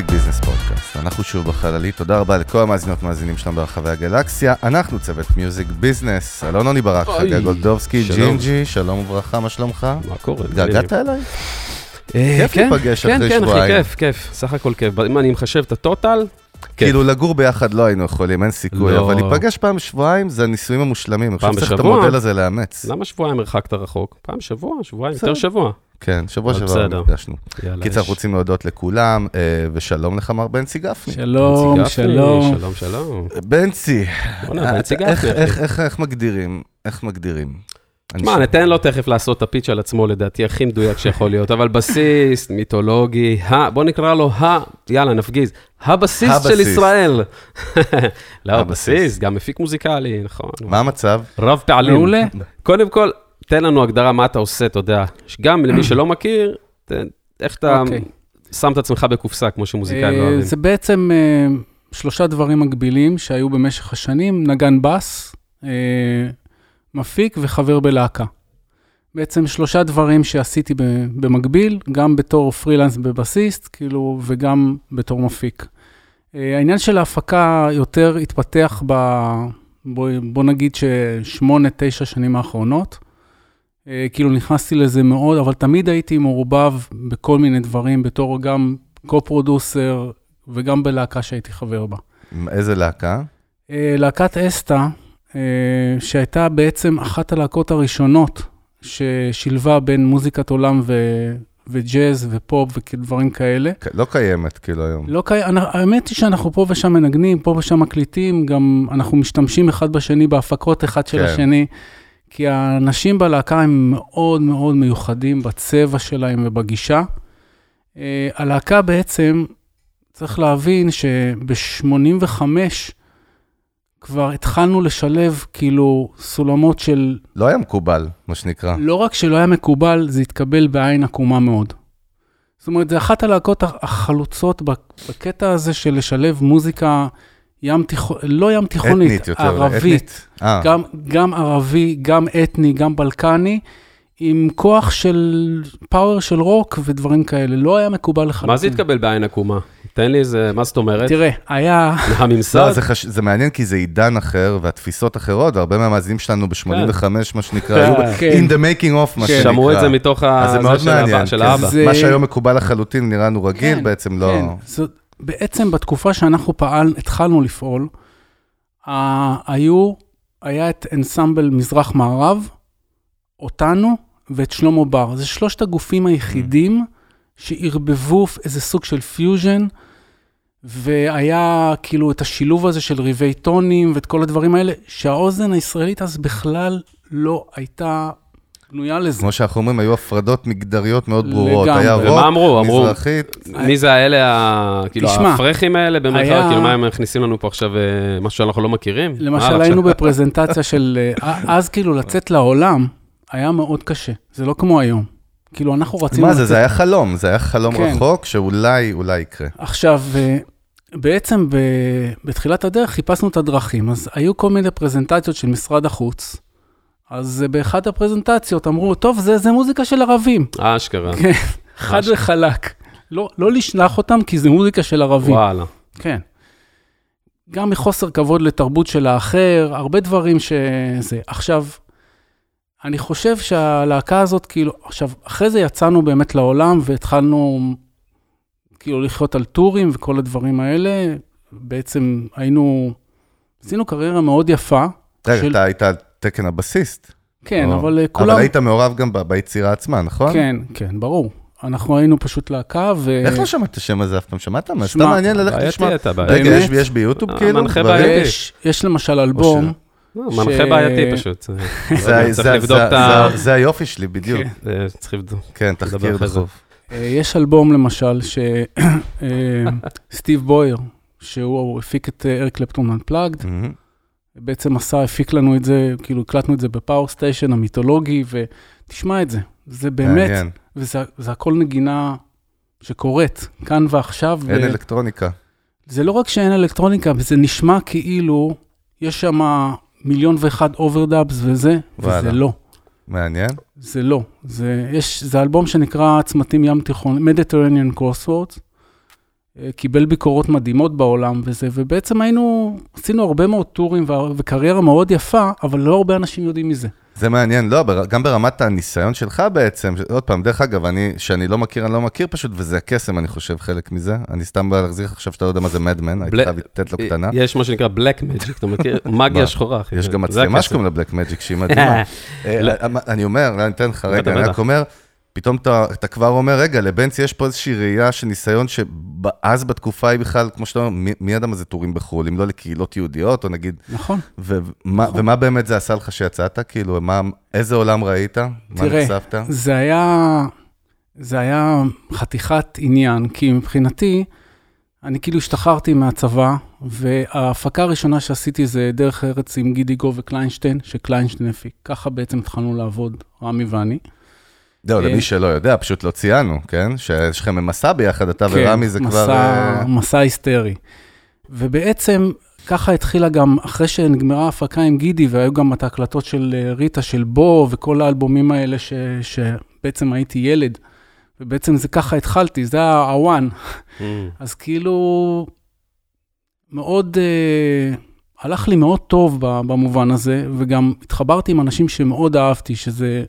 מיוזיק ביזנס פודקאסט. אנחנו שוב בחללית, תודה רבה לכל המאזינות והמאזינים שלנו ברחבי הגלקסיה. אנחנו צוות מיוזיק ביזנס, אלון עוני ברק, חגי גולדובסקי, ג'ינג'י, שלום וברכה, מה שלומך? מה קורה? התגעגעת אליי? אה, כיף כן, להיפגש כן, אחרי כן, שבועיים. אחי, כיף, כיף, סך הכל כיף. אם אני מחשב את ה total, כיף. כאילו לגור ביחד לא היינו יכולים, אין סיכוי, לא. אבל להיפגש פעם בשבועיים זה הנישואים המושלמים. אני חושב פעם שצריך את בשבוע? המודל הזה לאמץ. למה שבועיים הרחקת רחוק? פעם בשבוע, שבועיים. יותר שבוע. כן, שבוע שעבר. נפגשנו. קיצר. אנחנו רוצים להודות לכולם, אה, ושלום לך, מר בנצי גפני. שלום, שלום. שלום, שלום. בנצי, בוא'נה, אה, בנצי אתה- איך- גפני, מגדירים? איך מגדירים? ש- ניתן לו תכף לעשות את הפיץ' על עצמו, לדעתי, הכי מדויק שיכול להיות, אבל בסיס, מיתולוגי, ה- בוא נקרא לו ה... יאללה, נפגיז. הבסיס של. ישראל. לא. הבסיס, גם מפיק מוזיקלי, נכון. מה המצב? רב פעלים. מעולה. קודם כל, תן לנו הגדרה מה אתה עושה, אתה יודע. גם למי שלא מכיר, איך אתה אוקיי. שם את עצמך בקופסה, כמו שמוזיקאים לא אה, אוהבים. זה בעצם אה, שלושה דברים מקבילים שהיו במשך השנים, נגן בס, אה, מפיק וחבר בלהקה. בעצם שלושה דברים שעשיתי במקביל, גם בתור פרילנס בבסיסט, כאילו, וגם בתור מפיק. העניין של ההפקה יותר התפתח ב... בוא, בוא נגיד ששמונה, תשע שנים האחרונות. אה, כאילו נכנסתי לזה מאוד, אבל תמיד הייתי מעורבב בכל מיני דברים, בתור גם קו-פרודוסר וגם בלהקה שהייתי חבר בה. איזה להקה? אה, להקת אסתא, אה, שהייתה בעצם אחת הלהקות הראשונות ששילבה בין מוזיקת עולם ו... וג'אז ופופ ודברים כאלה. לא קיימת, כאילו, היום. לא קיים, אנ- האמת היא שאנחנו פה ושם מנגנים, פה ושם מקליטים, גם אנחנו משתמשים אחד בשני בהפקות אחד של כן. השני, כי האנשים בלהקה הם מאוד מאוד מיוחדים בצבע שלהם ובגישה. Uh, הלהקה בעצם, צריך להבין שב-85 כבר התחלנו לשלב כאילו סולמות של, לא היה מקובל, מה שנקרא. לא רק שלא היה מקובל, זה התקבל בעין עקומה מאוד. זאת אומרת, זה אחת הלהקות החלוצות בקטע הזה של לשלב מוזיקה ים תיכון, לא ים תיכונית, אתנית יותר. ערבית, אתנית? אה, גם, גם ערבי, גם אתני, גם בלקני, עם כוח של פאוור של רוק ודברים כאלה. לא היה מקובל לחלוטין. מה זה התקבל בעין עקומה? תן לי איזה, מה זאת אומרת? תראה, היה... הממסד? לא, זה, חש... זה מעניין כי זה עידן אחר והתפיסות אחרות, והרבה מהמאזינים שלנו ב-85, מה שנקרא, היו כן. in the making of, מה כן. שנקרא. שמעו את זה מתוך ה... אז זה מאוד מעניין, של כן. האבא. זה- מה שהיום מקובל לחלוטין נראה לנו רגיל, כן, בעצם לא... בעצם בתקופה שאנחנו פעל, התחלנו לפעול, היו, היה את אנסמבל מזרח-מערב, אותנו ואת שלמה בר. זה שלושת הגופים היחידים שערבבו איזה סוג של פיוז'ן, והיה כאילו את השילוב הזה של רבעי טונים ואת כל הדברים האלה, שהאוזן הישראלית אז בכלל לא הייתה בנויה לזה. כמו שאנחנו אומרים, היו הפרדות מגדריות מאוד ברורות. לגמרי. היה ומה רוק, אמרו? אמרו- מזרחית. מי זה האלה, ה- כאילו, הפרחים האלה, במרכאות, היה- כאילו, מה הם מכניסים לנו פה עכשיו, אה, משהו שאנחנו לא מכירים? למשל, היינו בפרזנטציה של... אה, אז כאילו לצאת לעולם היה מאוד קשה, זה לא כמו היום. כאילו, אנחנו רצינו מה לצאת... זה? זה היה חלום, זה היה חלום כן. רחוק שאולי, אולי יקרה. עכשיו, אה, בעצם ב... בתחילת הדרך חיפשנו את הדרכים, אז היו כל מיני פרזנטציות של משרד החוץ, אז באחת הפרזנטציות אמרו, טוב, זה, זה מוזיקה של ערבים. אשכרה. כן, חד. וחלק. לא, לא לשלח אותם, כי זה מוזיקה של ערבים. וואלה. כן. גם מחוסר כבוד לתרבות של האחר, הרבה דברים שזה. עכשיו, אני חושב שהלהקה הזאת, כאילו, עכשיו, אחרי זה יצאנו באמת לעולם והתחלנו כאילו לחיות על טורים וכל הדברים האלה. בעצם היינו, עשינו קריירה מאוד יפה. רגע, של- אתה היית תקן הבסיסט. כן, או- אבל אה, כולם... אבל היית מעורב גם ב- ביצירה עצמה, נכון? כן, כן, ברור. אנחנו היינו פשוט להקה, ו... איך לא שמעת את השם הזה אף פעם? שמעת? מה? סתם מעניין ללכת לשמוע. בעייתי אתה, בעייתי. רגע, יש-? יש ביוטיוב אה, כאילו? מנחה דברים? בעייתי. יש, יש למשל אלבום, לא, מנחה בעייתי פשוט. זה- היופי שלי, בדיוק. כן. אה, צריך לבדוק. כן, תחקיר. דחוף. אה, יש אלבום למשל, שסטיב בויר, שהוא הפיק את אריק קלפטון Unplugged, מהמם. בעצם עשה, הפיק לנו את זה, כאילו הקלטנו את זה בפאור סטיישן המיתולוגי, ותשמע את זה, זה באמת, מעניין. וזה זה הכל נגינה שקורית, כאן ועכשיו. אין ו- אלקטרוניקה. זה לא רק שאין אלקטרוניקה, זה נשמע כאילו יש שם מיליון ואחד overdubs וזה, וואלה. וזה לא. מעניין. זה לא. זה, יש, זה אלבום שנקרא צמתים ים תיכון, Mediterranean Crossroads. אה, קיבל ביקורות מדהימות בעולם וזה, ובעצם היינו, עשינו הרבה מאוד טורים וקריירה מאוד יפה, אבל לא הרבה אנשים יודעים מזה. זה מעניין, לא, גם ברמת הניסיון שלך בעצם, עוד פעם, דרך אגב, אני, שאני לא מכיר, אני לא מכיר פשוט, וזה הקסם, אני חושב, חלק מזה. אני סתם בא להחזיר לך עכשיו שאתה לא יודע מה זה מדמן, הייתי חייב לתת לו קטנה. יש מה שנקרא בלק מג'יק, אתה מכיר? מגיה שחורה. יש גם מצלמה שקוראים לה בלק מג'יק, שהיא מדהימה. אה. אני אומר, אני אתן לך רגע, אני רק אומר, פתאום אתה, אתה כבר אומר, רגע, לבנצי יש פה איזושהי ראייה של ניסיון שאז בתקופה היא בכלל, כמו שאתה אומר, מי, מי ידע מה זה טורים בחו"ל, אם לא לקהילות יהודיות, או נגיד... נכון. ומה, נכון. ומה באמת זה עשה לך שיצאת? כאילו, מה, איזה עולם ראית? תראה, מה נחשפת? זה היה, זה היה חתיכת עניין, כי מבחינתי, אני כאילו השתחררתי מהצבא, וההפקה הראשונה שעשיתי זה דרך ארץ עם גידי גו וקליינשטיין, שקליינשטיין הפיק. ככה בעצם התחלנו לעבוד, רמי ואני. זהו, למי שלא יודע, פשוט לא ציינו, כן? שיש לכם מסע ביחד, אתה כן, ורמי זה כבר... כן, אה, מסע היסטרי. ובעצם ככה התחילה גם, אחרי שנגמרה ההפקה עם גידי, והיו גם את ההקלטות של אה, ריטה, של בו, וכל האלבומים האלה ש, שבעצם הייתי ילד, ובעצם זה ככה התחלתי, זה הוואן. Mm. אז כאילו, מאוד, uh, הלך לי מאוד טוב במובן הזה, וגם התחברתי עם אנשים שמאוד אהבתי, שזה...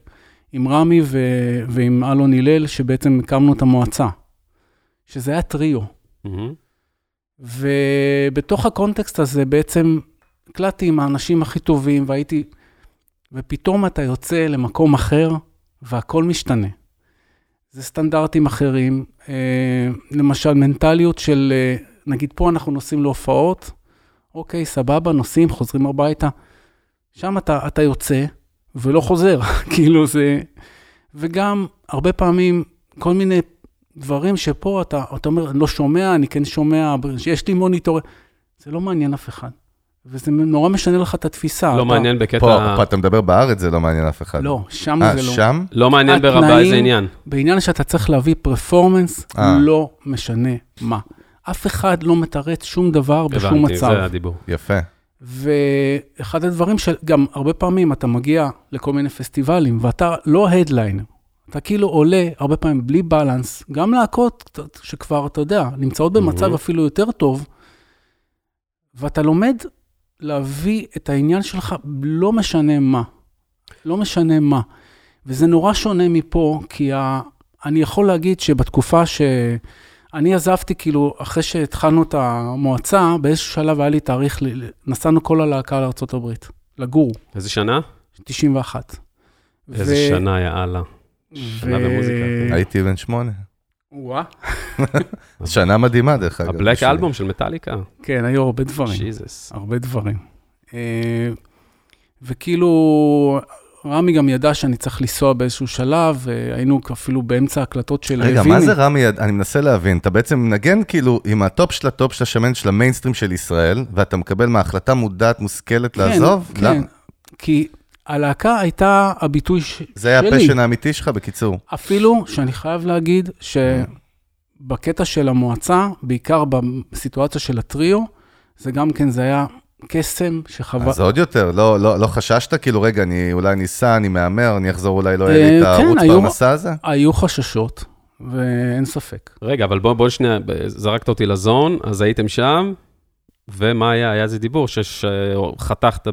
עם רמי ו... ועם אלון הלל, שבעצם הקמנו את המועצה, שזה היה טריו. Mm-hmm. ובתוך הקונטקסט הזה בעצם הקלטתי עם האנשים הכי טובים, והייתי... ופתאום אתה יוצא למקום אחר, והכל משתנה. זה סטנדרטים אחרים, אה, למשל מנטליות של, אה, נגיד פה אנחנו נוסעים להופעות, אוקיי, סבבה, נוסעים, חוזרים הביתה. שם אתה, אתה יוצא, ולא חוזר, כאילו זה... וגם, הרבה פעמים, כל מיני דברים שפה אתה, אתה אומר, אני לא שומע, אני כן שומע, יש לי מוניטור, זה לא מעניין אף אחד. וזה נורא משנה לך את התפיסה. לא אתה... מעניין בקטע... פה, פה אתה מדבר בארץ, זה לא מעניין אף אחד. לא, שם 아, זה לא. שם? לא מעניין ברבה איזה עניין. בעניין שאתה צריך להביא פרפורמנס, לא משנה מה. אף אחד לא מתרץ שום דבר בשום מצב. הבנתי, זה הדיבור. יפה. ואחד הדברים שגם הרבה פעמים אתה מגיע לכל מיני פסטיבלים, ואתה לא הדליינר, אתה כאילו עולה הרבה פעמים בלי בלנס, גם להקות שכבר, אתה יודע, נמצאות במצב mm-hmm. אפילו יותר טוב, ואתה לומד להביא את העניין שלך, לא משנה מה. לא משנה מה. וזה נורא שונה מפה, כי ה... אני יכול להגיד שבתקופה ש... אני עזבתי, כאילו, אחרי שהתחלנו את המועצה, באיזשהו שלב היה לי תאריך, נסענו כל הלהקה לארה"ב, לגור. איזה שנה? 91. איזה ו... שנה, יאללה. שנה במוזיקה. כן. הייתי בן שמונה. וואה. שנה מדהימה, דרך אגב. הבלק אלבום של מטאליקה. כן, היו הרבה דברים. שיזס. הרבה דברים. אה, וכאילו, רמי גם ידע שאני צריך לנסוע באיזשהו שלב, היינו אפילו באמצע הקלטות של רגע, ויני. רגע, מה זה רמי? אני מנסה להבין. אתה בעצם מנגן כאילו עם ה top של ה top של השמן של המיינסטרים של ישראל, ואתה מקבל מההחלטה מודעת, מושכלת כן, לעזוב? כן, כן. כי הלהקה הייתה הביטוי ש... זה היה ה passion האמיתי שלך, בקיצור. אפילו שאני חייב להגיד שבקטע של המועצה, בעיקר בסיטואציה של הטריו, זה גם כן, זה היה קסם שחווה... אז עוד יותר, לא, לא, לא חששת? כאילו, רגע, אני אולי ניסע, אני מהמר, אני אחזור, אולי לא יהיה לי את הערוץ כן, במסע הזה? היו חששות, ואין ספק. רגע, אבל בוא, בוא שנייה, זרקת אותי ל zone, אז הייתם שם, ומה היה? היה איזה דיבור שחתכת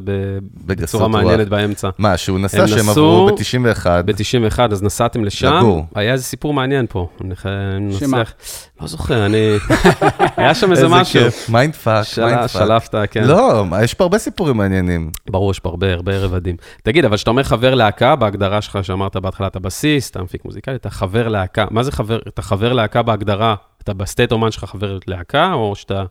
בצורה מעניינת באמצע. מה, שהוא נסע, שהם עברו ב-91. ב-91, אז נסעתם לשם. לגור. היה איזה סיפור מעניין פה. אני מנסח. לא זוכר, אני... היה שם איזה משהו. איזה כיף, mind fuck, mind fuck. שלפת, כן. לא, יש פה הרבה סיפורים מעניינים. ברור, יש פה הרבה, הרבה רבדים. תגיד, אבל כשאתה אומר חבר להקה, בהגדרה שלך שאמרת בהתחלה, אתה בסיס, אתה מפיק מוזיקלי, אתה חבר להקה. מה זה חבר? אתה חבר להקה בהגדרה, אתה ב statement שלך חבר להקה, או שאתה...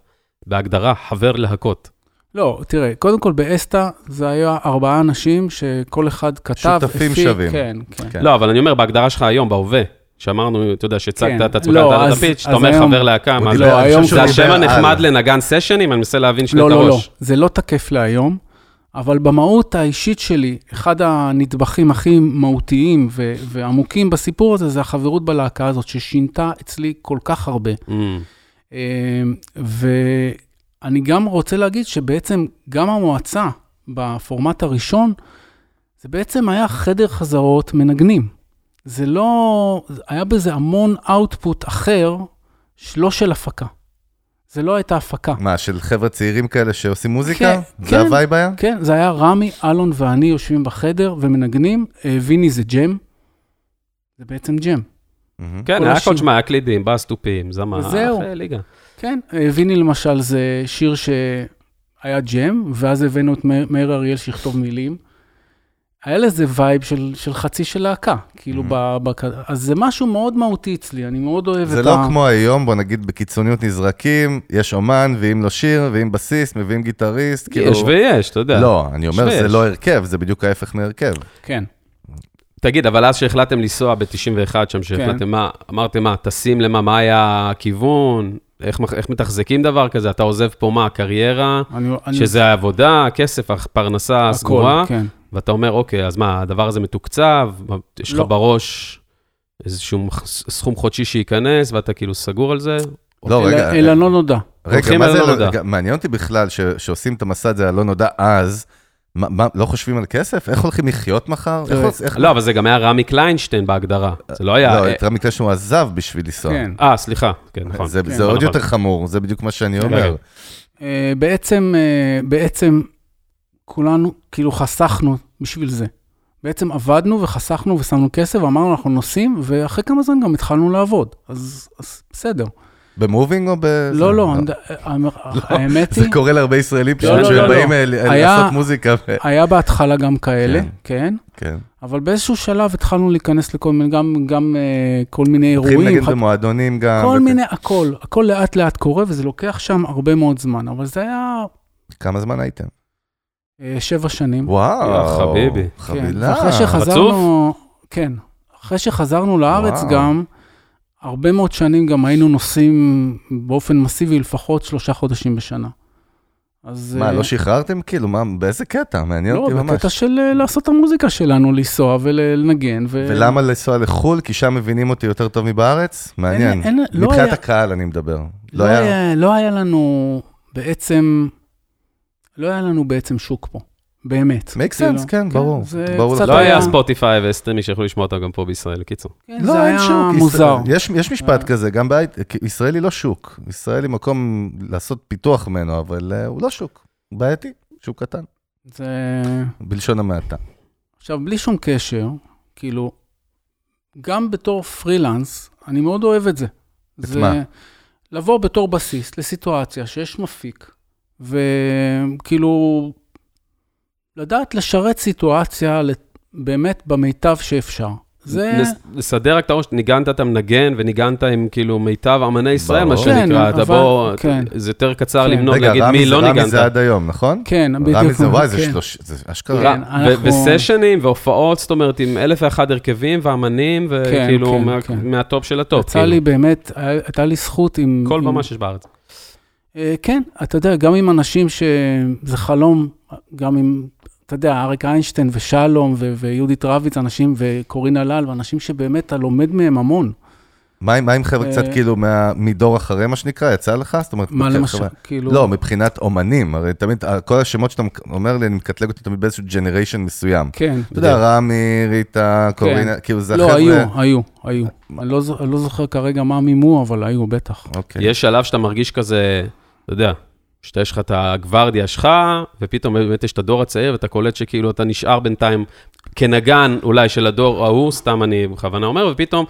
בהגדרה חבר להקות. לא, תראה, קודם כל באסתא זה היה ארבעה אנשים שכל אחד כתב, שותפים הפיק, שווים. כן, כן, כן. לא, אבל אני אומר, בהגדרה שלך היום, בהווה, שאמרנו, אתה יודע, שהצגת כן. את עצמך, לא, אתה ה pitch, אתה אומר היום, חבר להקה, מה לא, היום זה השם הנחמד לנגן סשנים? אני מנסה להבין שנייה לא, את הראש. לא, לא, זה לא תקף להיום, אבל במהות האישית שלי, אחד הנדבכים הכי מהותיים ו- ועמוקים בסיפור הזה, זה החברות בלהקה הזאת, ששינתה אצלי כל כך הרבה. Mm. אמ, ו... אני גם רוצה להגיד שבעצם גם המועצה, בפורמט הראשון, זה בעצם היה חדר חזרות מנגנים. זה לא, היה בזה המון אאוטפוט אחר, לא של הפקה. זה לא הייתה הפקה. מה, של חבר'ה צעירים כאלה שעושים מוזיקה? כן, זה כן. ה vibe היה? כן, זה היה רמי, אלון ואני יושבים בחדר ומנגנים, אה, ויני זה ג'ם. זה בעצם ג'ם. כן, היה. הכל, שמע, היה קלידים, בס תופים, זמר. אחרי ליגה. כן, אה, ויני למשל זה שיר שהיה ג'ם, ואז הבאנו את מאיר- אריאל שיכתוב מילים. היה לזה vibe של, של חצי של להקה, כאילו, ב, ב, אז זה משהו מאוד מהותי אצלי, אני מאוד אוהב זה את לא ה... כמו היום, בוא נגיד בקיצוניות נזרקים, יש אומן, ואם לא שיר, ואם בסיסט, מביאים גיטריסט, כאילו... יש ויש, אתה יודע. לא, אני אומר, זה. לא הרכב, זה בדיוק ההפך מהרכב. כן, תגיד, אבל אז שהחלטתם לנסוע ב-91 שם, שהחלטתם מה, אמרתם מה, טסים למה, מה היה הכיוון, איך, איך מתחזקים דבר כזה, אתה עוזב פה מה, קריירה, אני... אני- שזה העבודה, הכסף, הפרנסה הסגורה, כן. ואתה אומר, אוקיי, אז מה, הדבר הזה מתוקצב, יש לך לא. בראש איזשהו סכום חודשי שייכנס, ואתה כאילו סגור על זה? לא, אלא- רגע, אלא לא נודע. רגע, מה אל זה, לא- נודע. מעניין אותי בכלל ש- שעושים את המסע הזה הלא נודע אז, מה- מה, לא חושבים על כסף? איך הולכים לחיות מחר? איך עוש- איך- לא, אבל זה גם היה רמי קליינשטיין בהגדרה, זה לא היה... לא, את רמי קלש הוא עזב בשביל לנסוע. כן. אה, סליחה, כן, נכון. זה כן. זה עוד נכון, יותר חמור, זה בדיוק מה שאני אומר. כן. אה, בעצם, אה, בעצם כולנו כאילו חסכנו בשביל זה. בעצם עבדנו וחסכנו ושמנו כסף ואמרנו אנחנו נוסעים, ואחרי כמה זמן גם התחלנו לעבוד. אז, אז בסדר. במובינג או ב... זה- לא, לא, אני- האמת היא, זה קורה להרבה ישראלים פשוט, לא, לא, שהם לא, באים לא. אה, לעשות מוזיקה. היה בהתחלה גם כאלה, כן. כן, כן. אבל באיזשהו שלב התחלנו להיכנס לכל מיני, גם, גם אה, כל מיני אירועים, נגד חת- במועדונים גם. כל וכ- מיני, הכל, הכל לאט לאט קורה, וזה לוקח שם הרבה מאוד זמן, אבל זה היה כמה זמן הייתם? אה, שבע שנים. וואו. חביבי. כן, חבילה. ואחרי שחזרנו, כן, אחרי שחזרנו לארץ וואו. גם, הרבה מאוד שנים גם היינו נוסעים באופן מסיבי לפחות שלושה חודשים בשנה. אז... מה, אה, לא שחררתם? כאילו, מה, באיזה קטע? מעניין אותי לא, ממש. בקטע של אה, לעשות את המוזיקה שלנו, לנסוע ולנגן. ו... ולמה לנסוע לחו"ל? כי שם מבינים אותי יותר טוב מבארץ? מעניין. אין- לא מבחינת היה- הקהל אני מדבר. לא היה, לא היה לנו בעצם, לא היה לנו בעצם שוק פה, באמת. make כאילו, sense, כן, ברור. זה ברור קצת לא היה היה- ספוטיפיי וסטרימינג שיוכלו לשמוע אותם גם פה בישראל, קיצור. כן, לא, זה אין היה שוק. מוזר. ישראל- יש, יש משפט אה. כזה, גם בהייטק, ישראל היא לא שוק. ישראל היא מקום לעשות פיתוח ממנו, אבל uh, הוא לא שוק. הוא בעייתי, שוק קטן, זה... בלשון המעטה. עכשיו, בלי שום קשר, כאילו, גם בתור פרילנס, אני מאוד אוהב את זה. את זה מה? לבוא בתור בסיס לסיטואציה שיש מפיק, וכאילו, לדעת לשרת סיטואציה באמת במיטב שאפשר. זה... נס- לסדר רק את הראש, ניגנת, אתה מנגן, וניגנת עם כאילו מיטב אמני ישראל, מה. שנקרא. כן, אתה אבל- בוא, כן. זה יותר קצר כן. למנות, רגע, להגיד רמי מי לא רמי ניגנת. זה עד היום, נכון? כן, בדיוק. רמי זה, וואי, זה כן. שלוש... זה אשכרה. כן, וסשנים והופעות, זאת אומרת, עם אלף ואחד הרכבים ואמנים, וכאילו כן, מה- כן. מהטופ של הטופ. יצא כאילו. לי באמת, הייתה לי זכות עם... כל במה שיש בארץ. אה, כן, אתה יודע, גם עם אנשים שזה חלום, גם עם, אתה יודע, אריק איינשטיין ושלום ו- ויהודית רביץ, אנשים, וקורין אלאל, ואנשים שבאמת אתה לומד מהם המון. מה עם- מה עם חבר'ה קצת אה, כאילו מה- מדור אחרי, מה שנקרא, יצא לך? זאת אומרת, מה למשל, חבר'ה- כאילו... לא, מבחינת אומנים, הרי תמיד, כל השמות שאתה אומר לי, אני מקטלג אותי תמיד באיזשהו ג'נריישן מסוים. כן. אתה יודע, רמי, ריטה, קורינה, כאילו זה לא, החבר'ה... היו, היו, היו. אני לא, לא זוכר כרגע מה מימו, אבל היו, בטח. אוקיי. יש שלב שאתה מרגיש כזה, אתה יודע, שאתה יש לך את הגוורדיה שלך, ופתאום באמת יש את הדור הצעיר, ואתה קולט שכאילו אתה נשאר בינתיים כנגן אולי של הדור ההוא, סתם אני בכוונה אומר, ופתאום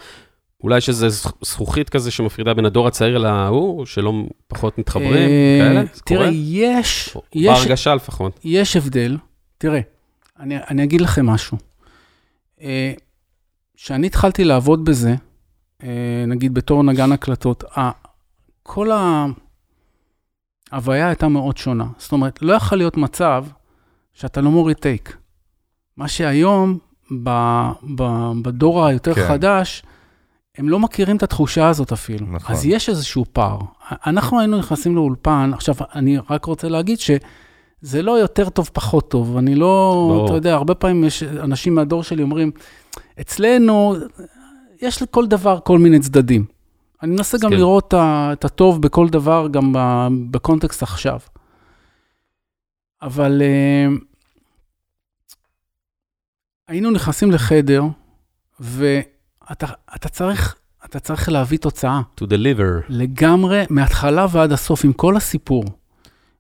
אולי זכ- זכוכית כזה שמפרידה בין הדור הצעיר להוא, שלא פחות מתחברים, אה, כאלה? זה תראה, קורה? יש, בהרגשה לפחות. יש הבדל. תראה, אני, אני אגיד לכם משהו. אה, כשאני התחלתי לעבוד בזה, אה, נגיד בתור נגן הקלטות, ה- כל ההוויה הייתה מאוד שונה. זאת אומרת, לא יכול להיות מצב שאתה לא מוריד טייק. מה שהיום, ב, ב, בדור היותר כן. חדש, הם לא מכירים את התחושה הזאת אפילו. נכון. אז יש איזשהו פער. אנחנו היינו נכנסים לאולפן, עכשיו, אני רק רוצה להגיד שזה לא יותר טוב, פחות טוב. אני לא, ברור. אתה יודע, הרבה פעמים יש אנשים מהדור שלי אומרים, אצלנו, יש לכל דבר כל מיני צדדים. אני מנסה גם מסכים. לראות את הטוב בכל דבר, גם בקונטקסט עכשיו. אבל אה, היינו נכנסים לחדר, ואתה אתה צריך אתה צריך להביא תוצאה. To deliver. לגמרי, מההתחלה ועד הסוף, עם כל הסיפור.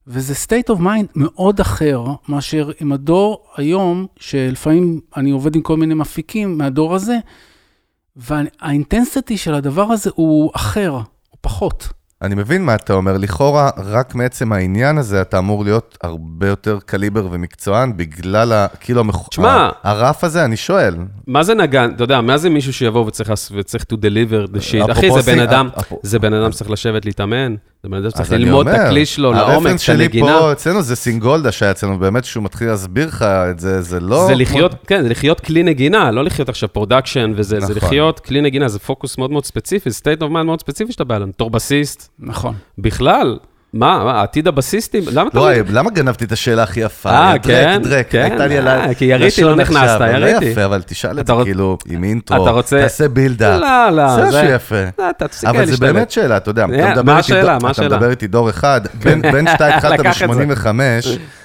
וזה state of mind מאוד אחר מאשר עם הדור היום, שלפעמים אני עובד עם כל מיני מפיקים מהדור הזה, והאינטנסיטי של הדבר הזה הוא אחר, הוא פחות. אני מבין מה אתה אומר, לכאורה, רק מעצם העניין הזה אתה אמור להיות הרבה יותר קליבר ומקצוען, בגלל ה... כאילו, המח... תשמע, הרף הזה, אני שואל. מה זה נגן? אתה יודע, מה זה מישהו שיבוא וצריך, וצריך to deliver the shit? אחי, זה בן אדם, אפ- זה בן אדם שצריך לשבת להתאמן, זה בן אדם שצריך ללמוד את הכלי שלו לעומק, הרפרנס את שלי הנגינה. פה אצלנו זה סינגולדה שהיה אצלנו, באמת שהוא מתחיל להסביר לך את זה, זה לא... זה לחיות, כן, זה לחיות כלי נגינה, לא לחיות עכשיו production וזה, זה נכון. לחיות כלי נגינה, זה פוקוס מאוד מאוד ספציפי, state of mind מאוד ספציפי שאתה בא אליו, בתור בסיסט, נכון. בכלל, מה, מה, עתיד הבסיסטים, למה אתה... לא, למה גנבתי את השאלה הכי יפה? אה, כן? דרק, כן? הייתה לי על ה... אה, כי יריתי, לא נכנסת, אבל יריתי. לא יפה, אבל תשאל את אתה זה רוצ- כאילו עם אינטרו, אתה רוצה- תעשה build-up. לא, לא, זה זה- משהו יפה. לא, אתה תפסיק אבל זה. באמת שאלה, אתה יודע, אה, אתה מדבר מה איתי השאלה? דור- מה אתה השאלה? מדבר איתי דור אחד, בין בין שאתה התחלת לקח את זה. ב-85,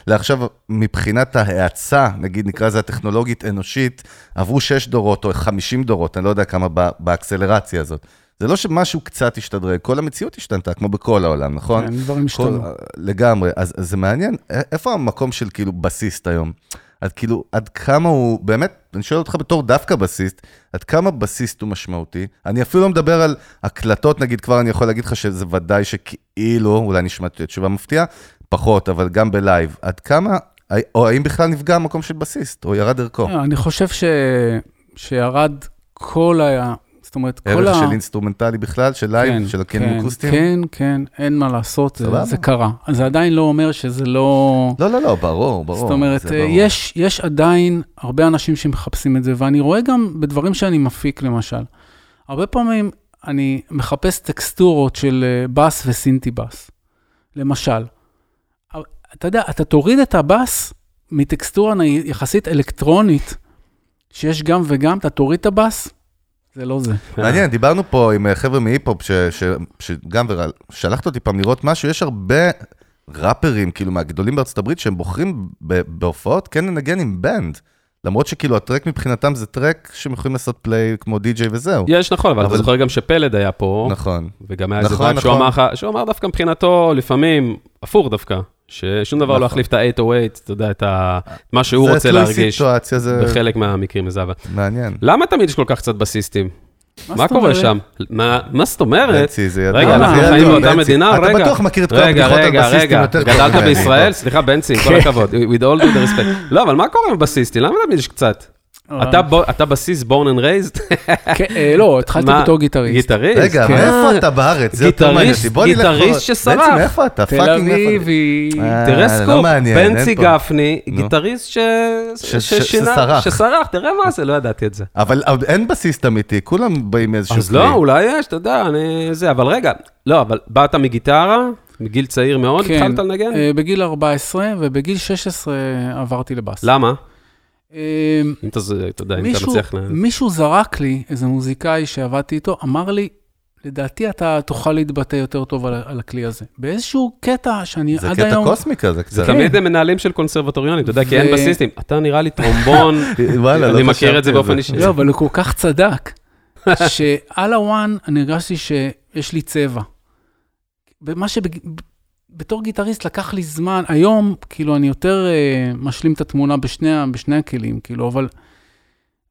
לעכשיו, מבחינת ההאצה, נגיד נקרא לזה הטכנולוגית אנושית, עברו 6 דורות או 50 דורות, אני לא יודע כמה ב- באקסלרציה הזאת. זה לא שמשהו קצת השתדרג, כל המציאות השתנתה, כמו בכל העולם, נכון? כן, דברים השתנו. לגמרי. אז, אז זה מעניין, איפה המקום של כאילו בסיסט היום? עד כאילו, עד כמה הוא, באמת, אני שואל אותך בתור דווקא בסיסט, עד כמה בסיסט הוא משמעותי? אני אפילו לא מדבר על הקלטות, נגיד, כבר אני יכול להגיד לך שזה ודאי שכאילו, אולי נשמע תשובה מפתיעה, פחות, אבל גם בלייב. עד כמה, או האם בכלל נפגע המקום של בסיסט, או ירד ערכו? אה, אני חושב ש... שירד כל ה... זאת אומרת, כל ערך ה... של אינסטרומנטלי בכלל, של לייב, של הכלים אקוסטיים? כן, כן, אין מה לעשות, זה- סבבה. זה קרה. זה עדיין לא אומר שזה לא... לא, לא, לא, ברור, ברור. זאת אומרת, זה ברור. יש, יש עדיין הרבה אנשים שמחפשים את זה, ואני רואה גם בדברים שאני מפיק, למשל. הרבה פעמים אני מחפש טקסטורות של אה, בס וסינטי בס, למשל. אתה יודע, אתה תוריד את הבס מטקסטורה יחסית אלקטרונית, שיש גם וגם, אתה תוריד את הבס, זה לא זה. מעניין, דיברנו פה עם אה, חבר'ה מהיפ-הופ, ש- ש- שגם שלחת אותי פעם לראות משהו, יש הרבה ראפרים, כאילו, מהגדולים בארצות הברית, שהם בוחרים ב- בהופעות כן לנגן עם בנד. למרות שכאילו הטרק מבחינתם זה טרק שהם יכולים לעשות פליי כמו די-ג'יי וזהו. יש, נכון, אבל אתה אבל- זוכר גם שפלד היה פה, נכון. וגם היה איזה נכון, שהוא נכון. אמר לך, שהוא אמר דווקא מבחינתו, לפעמים, הפוך דווקא, ששום דבר לא נכון. יחליף את ה-808, אתה יודע, את ה- מה שהוא זה רוצה תלוי להרגיש, סיטואציה, זה בחלק מהמקרים זה אבל. מעניין. למה תמיד יש כל כך קצת בסיסטים? מה קורה? שם? מה זאת אומרת? זה. רגע, אנחנו זה חיים באותה. מדינה, רגע. אתה בטוח מכיר את כל רגע, הבדיחות על רגע, בסיסטים רגע, יותר טוב גדלת. בישראל? סליחה, בנצי, כל הכבוד, with all due respect. לא, אבל מה קורה עם בסיסטים? למה תמיד יש קצת? אתה בו- אתה בסיס born and raised? כן, אה, לא, התחלתי? בתור גיטריסט. גיטריסט? רגע, כן. מאיפה אתה בארץ? זה יותר מעניין אותי. בוא נלך פה- גיטריסט שסרח. בנצי, מאיפה אתה? תל fucking איפה? אביב היא... אה, תראה לא סקופ, בנצי. גפני. גיטריסט ש- ש- ש- ששינה- שסרח. שסרח, תראה מה זה, לא ידעתי את זה. אבל אין בסיסט אמיתי, כולם באים מאיזשהו אז. לא, אולי יש, אתה יודע, אני... זה, אבל רגע, לא, אבל באת מגיטרה, מגיל צעיר מאוד, כן, התחלת לנגן? אה, בגיל 14, ובגיל 16 עברתי לבאס. למה? אה, אם אתה זה- אתה יודע, אם אתה מישהו, מצליח ל... מישהו זרק לי, איזה מוזיקאי שעבדתי איתו, אמר לי, לדעתי אתה תוכל להתבטא יותר טוב על, על הכלי הזה. באיזשהו קטע שאני זה עד קטע היום... קוסמי כזה קצת. זה תמיד הם מנהלים של קונסרבטוריונים, אתה יודע, כי ו- אין בסיסטים. אתה נראה לי טרומבון, וואלה, לא אני מכיר את זה באופן אישי. לא, אבל הוא כל כך צדק, שעל הוואן אני הרגשתי שיש לי צבע. ומה שבתור גיטריסט לקח לי זמן, היום, כאילו, אני יותר uh, משלים את התמונה בשני, בשני הכלים, כאילו, אבל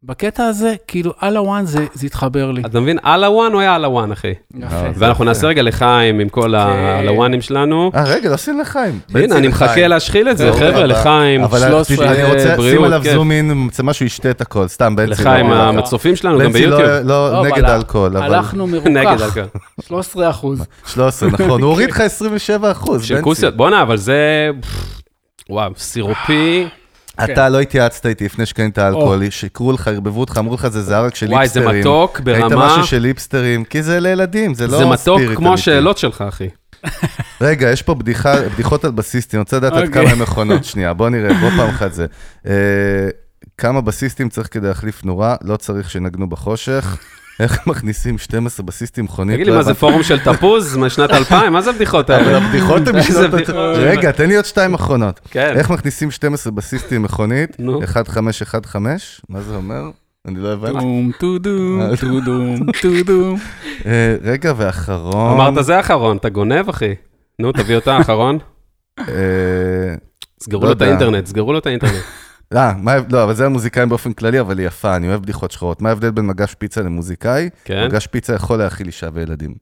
בקטע הזה, כאילו, על הוואן זה, זה התחבר לי. אתה מבין, על הוואן הוא היה על הוואן, אחי. יפה. אה, ואנחנו נעשה רגע לחיים עם כל כן. על הוואנים שלנו. אה, רגע, לא עושים לחיים. הנה, אני מחכה להשחיל את זה, חבר'ה, לחיים. אבל 13, אני רוצה לשים בריאות, עליו כיף. זום אין, זה משהו שישתה את הכל, סתם, בנצי. לחיים לא- המצופים שלנו, גם בנצי לא- ביוטיוב. לא לא, נגד אבל האלכוהול, אבל... הלכנו אלכוהול. 13 אחוז. 13, נכון, הוא הוריד לך 27 אחוז, של כוסיות. בואנה, אבל זה... וואו, סירופי. אתה לא התייעצת איתי לפני שקנית האלכוהול, שיקרו לך, ערבבו אותך, אמרו לך, זה זרק של וואי, זה ליפסטרים. מתוק היית ברמה... משהו של ליפסטרים, כי זה לילדים, זה לא זה ספיריט מתוק כמו. השאלות שלך, אחי. רגע, יש פה בדיחה, בדיחות על בסיסטים, אני רוצה לדעת עד אוקיי. כמה הן נכונות. שנייה, בוא נראה, בוא פעם אחת זה. אה, כמה בסיסטים צריך כדי להחליף נורה, לא צריך שנגנו בחושך. איך מכניסים 12 בסיסטים מכונית? תגיד לי, לא מה זה. פורום של תפוז משנת 2000? מה זה הבדיחות אבל האלה? הבדיחות הן משנות... רגע, תן לי עוד שתיים אחרונות. כן. איך מכניסים 12 בסיסטים מכונית? נו. 1515, מה זה אומר? אני לא הבנתי. טום, טודום, טודום, טודום. אה, רגע, ואחרון. אמרת זה האחרון, אתה גונב, אחי. נו, תביא אותה האחרון. אה, סגרו לא לו את. האינטרנט, סגרו לו את האינטרנט. אה, מה, לא, אבל זה המוזיקאים באופן כללי, אבל היא יפה, אני אוהב בדיחות שחורות. מה ההבדל בין מגש פיצה למוזיקאי? כן? מגש פיצה יכול להאכיל אישה וילדים.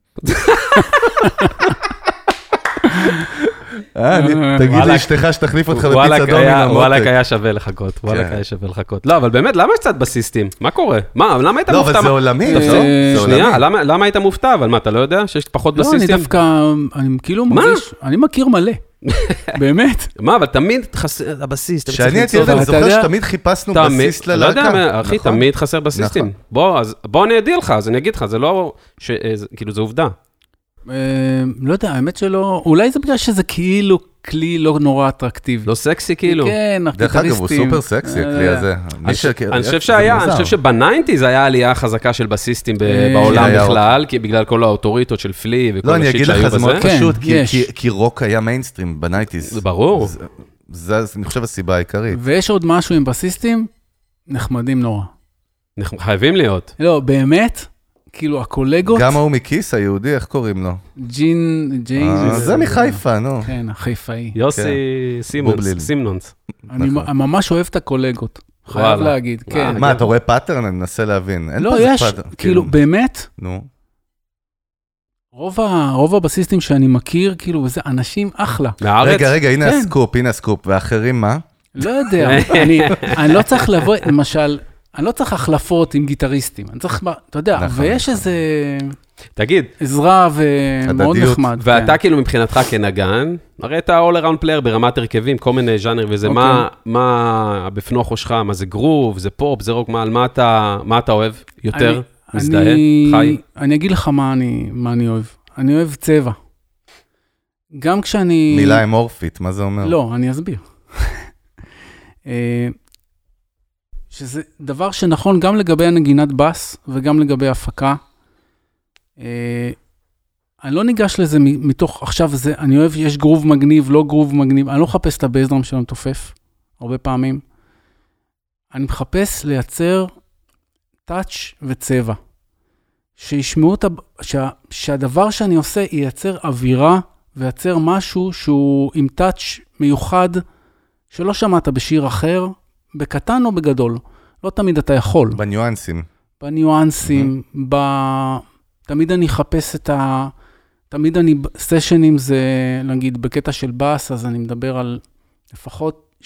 אה, תגיד וואלכ. לאשתך שתחליף אותך וואלכ בפיצה היה- דומינו וואלכ. היה שווה לחכות, וואלק כן. היה שווה לחכות. לא, אבל באמת, למה יש קצת בסיסטים? מה קורה? מה, למה היית לא, מופתע? אבל זה עולמי, לא? שנייה. למה- למה היית מופתע? אבל מה, אתה לא יודע שיש פחות לא, אני בסיסטים? דווקא, אני כאילו מה? מרגיש, אני מכיר מלא. באמת. מה, אבל תמיד חסר הבסיס, כשאני הייתי ילד, אני זוכר יודע- שתמיד חיפשנו תמיד- בסיס לא ללהקה. יודע, מה, אחי, נכון? תמיד חסר בסיסטים. נכון. בוא, אז בוא אני אדיע לך, אז אני אגיד לך, זה לא, אה, כאילו, זה עובדה. אה, לא יודע, האמת שלא, אולי זה בגלל שזה כאילו כלי לא נורא אטרקטיבי. לא סקסי כאילו. כן, דרך אגב, הוא. סופר סקסי, אה, הכלי הזה. אני חושב שהיה, אני. חושב שבניינטיז היה עלייה חזקה של בסיסטים אה, בעולם בכלל, כי בגלל כל האוטוריטות של פלי וכל לא, אני ה shit אגיד שהיו לך, זה מאוד בזה. כן, פשוט, כי- רוק היה מיינסטרים בנייטיז. זה ברור. זה- אני חושב, הסיבה העיקרית. ויש עוד משהו עם בסיסטים, נחמדים נורא. חייבים להיות. לא, באמת, כאילו הקולגות, גם ההוא מקיס היהודי, איך קוראים לו? ג'ין, ג'יי, אה, זה מחיפה, נו. כן, החיפאי. יוסי סימונס, בובליל. סימונס. אני נכון. ממש אוהב את הקולגות, חייב. להגיד, כן. מה, אתה רואה pattern? אני מנסה להבין. לא, יש, כאילו, באמת, נו. רוב ה- רוב הבסיסטים שאני מכיר, כאילו, זה אנשים אחלה. מהארץ? רגע, רגע, הנה כן. הסקופ, הנה הסקופ. ואחרים מה? לא יודע, אני, אני לא צריך לבוא, למשל, אני לא צריך החלפות עם גיטריסטים, אני צריך, אתה יודע, נכון, ויש נכון. איזה תגיד, עזרה ומאוד הדדיות. נחמד. ואתה כן. כאילו מבחינתך כנגן, הרי אתה all around player ברמת הרכבים, כל מיני ז'אנר וזה, מה, אוקיי. מה בפנוכו שלך, מה זה גרוב, זה פופ, זה רוק, מה, מה אתה, מה אתה אוהב יותר? אני- מזדהה? אני- חי? אני אגיד לך מה אני, מה אני אוהב. אני אוהב צבע. גם כשאני... מילה אמורפית, מה זה אומר? לא, אני אסביר. שזה דבר שנכון גם לגבי הנגינת בס וגם לגבי הפקה. אה, אני לא ניגש לזה מתוך, עכשיו זה, אני אוהב, יש גרוב מגניב, לא גרוב מגניב, אני לא מחפש את הבייסדרם של המתופף, הרבה פעמים. אני מחפש לייצר טאץ' וצבע. שישמעו את, ה- שה, שהדבר שאני עושה ייצר אווירה וייצר משהו שהוא עם טאץ' מיוחד שלא שמעת בשיר אחר, בקטן או בגדול. לא תמיד אתה יכול. בניואנסים. בניואנסים, ב... תמיד אני אחפש את ה... תמיד אני, סשנים זה, נגיד, בקטע של בס, אז אני מדבר על לפחות 6-7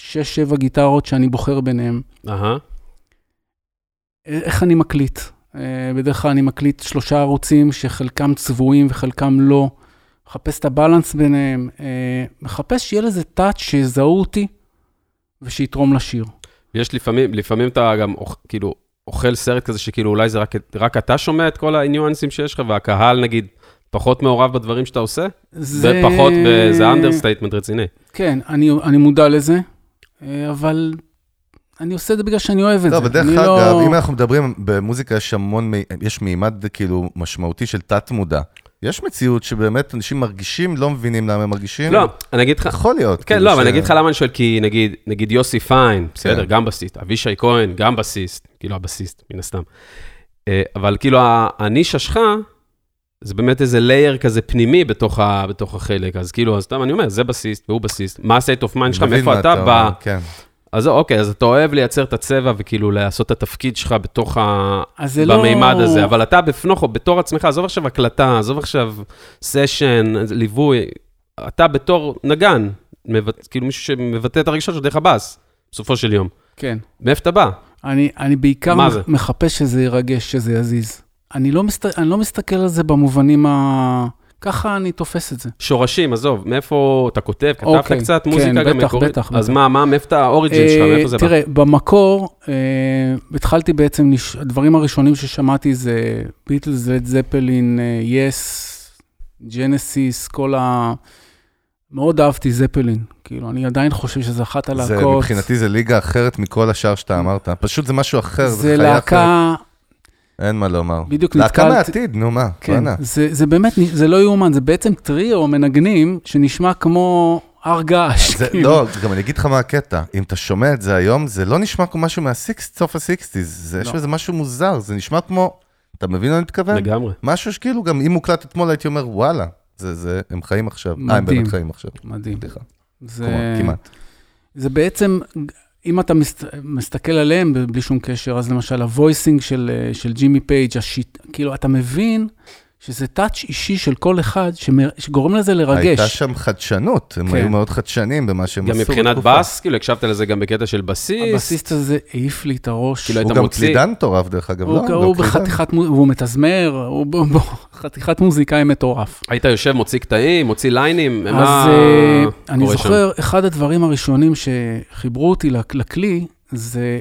גיטרות שאני בוחר ביניהם. אהה. איך אני מקליט? אה, בדרך כלל אני מקליט שלושה ערוצים שחלקם צבועים וחלקם לא. מחפש את הבלנס ביניהם. אה, מחפש שיהיה לזה טאץ' שיזהו אותי ושיתרום לשיר. יש לפעמים, לפעמים אתה גם, כאילו, אוכל סרט כזה שכאילו אולי זה רק, רק אתה שומע את כל הניואנסים שיש לך, והקהל נגיד פחות מעורב בדברים שאתה עושה? זה פחות, זה understatement רציני. כן, אני, אני מודע לזה, אה, אבל אני עושה את זה בגלל שאני אוהב את לא, זה. אבל דרך אני אגב, לא... אם אנחנו מדברים, במוזיקה יש המון, יש מימד כאילו משמעותי של תת-מודע. יש מציאות שבאמת אנשים מרגישים, לא מבינים למה הם מרגישים. לא, אני אגיד לך, יכול להיות. כן, כאילו לא, אבל אני אגיד לך למה אני שואל, כי נגיד, נגיד יוסי פיין, בסדר, כן. גם בסיסט, אבישי כהן, גם בסיסט, כאילו הבסיסט, מן הסתם. אה, אבל כאילו הנישה שלך, זה באמת איזה לייר כזה פנימי בתוך, ה, בתוך החלק, אז כאילו, אז סתם אני אומר, זה בסיסט והוא בסיסט, מה ה-state of mind שלך, מאיפה אתה אומר, בא, כן. אז אוקיי, אז אתה אוהב לייצר את הצבע וכאילו לעשות את התפקיד שלך בתוך ה... לא... במימד הזה, אבל אתה בפנוכו, בתור עצמך, עזוב עכשיו הקלטה, עזוב עכשיו סשן, ליווי, אתה בתור נגן, מבט, כאילו מישהו שמבטא את הרגשות שלו דרך הבאס, בסופו של יום. כן. מאיפה אתה בא? אני, אני בעיקר? מחפש שזה ירגש, שזה יזיז. אני לא, מסת... אני לא מסתכל על זה במובנים ה... ככה אני תופס את זה. שורשים, עזוב, מאיפה אתה כותב, כתבת אוקיי, קצת כן, מוזיקה גם בטח, מקורית? בטח, אז בטח. מה, מה, מאיפה אתה, האוריג'ין שלך, אה, מאיפה זה בא? תראה, במקור, אה, התחלתי בעצם, לש... הדברים הראשונים ששמעתי זה ביטלס, לד זפלין, יס, ג'נסיס, כל ה... מאוד אהבתי זפלין. כאילו, אני עדיין חושב שזו אחת זה, הלהקות. מבחינתי זה ליגה אחרת מכל השאר שאתה אמרת. פשוט זה משהו אחר, זה, זה חיה אחרת. להקה, אין מה לומר. בדיוק להקה נתקלתי... מהעתיד, נו מה, כן, בואנה. זה, זה באמת, זה לא יאומן, זה בעצם טריו מנגנים שנשמע כמו הר געש. כאילו. לא, גם אני אגיד לך מה הקטע, אם אתה שומע את זה היום, זה לא נשמע כמו משהו מהסיקס, סוף הסיקסטיז, זה, יש לא. בזה משהו מוזר, זה נשמע כמו, אתה מבין מה אני מתכוון? לגמרי. משהו שכאילו, גם אם הוקלט אתמול הייתי אומר, וואלה, זה, זה, הם חיים עכשיו. אה, הם מדהים. באמת חיים עכשיו. מדהים. זה, כמעט. זה בעצם, אם אתה מסת, מסתכל עליהם בלי שום קשר, אז למשל ה voicing של, אה, של ג'ימי פייג', ה shit, כאילו, אתה מבין שזה touch אישי של כל אחד שגורם לזה לרגש. הייתה שם חדשנות, הם כן. היו מאוד חדשניים במה שהם גם עשו. מבחינת בתקופה. בס, כאילו הקשבת לזה גם בקטע של בסיסט. הבסיסט הזה העיף לי את הראש. כאילו, הוא היית גם מוציא- קלידן מטורף, דרך אגב, הוא, לא? הוא, גם הוא. בחתיכת, והוא מתזמר, הוא חתיכת מוזיקאי מטורף. היית יושב, מוציא קטעים, מוציא ליינים, אז מה אה, אני קורה שם? זוכר, אחד הדברים הראשונים שחיברו אותי לק- לכלי, זה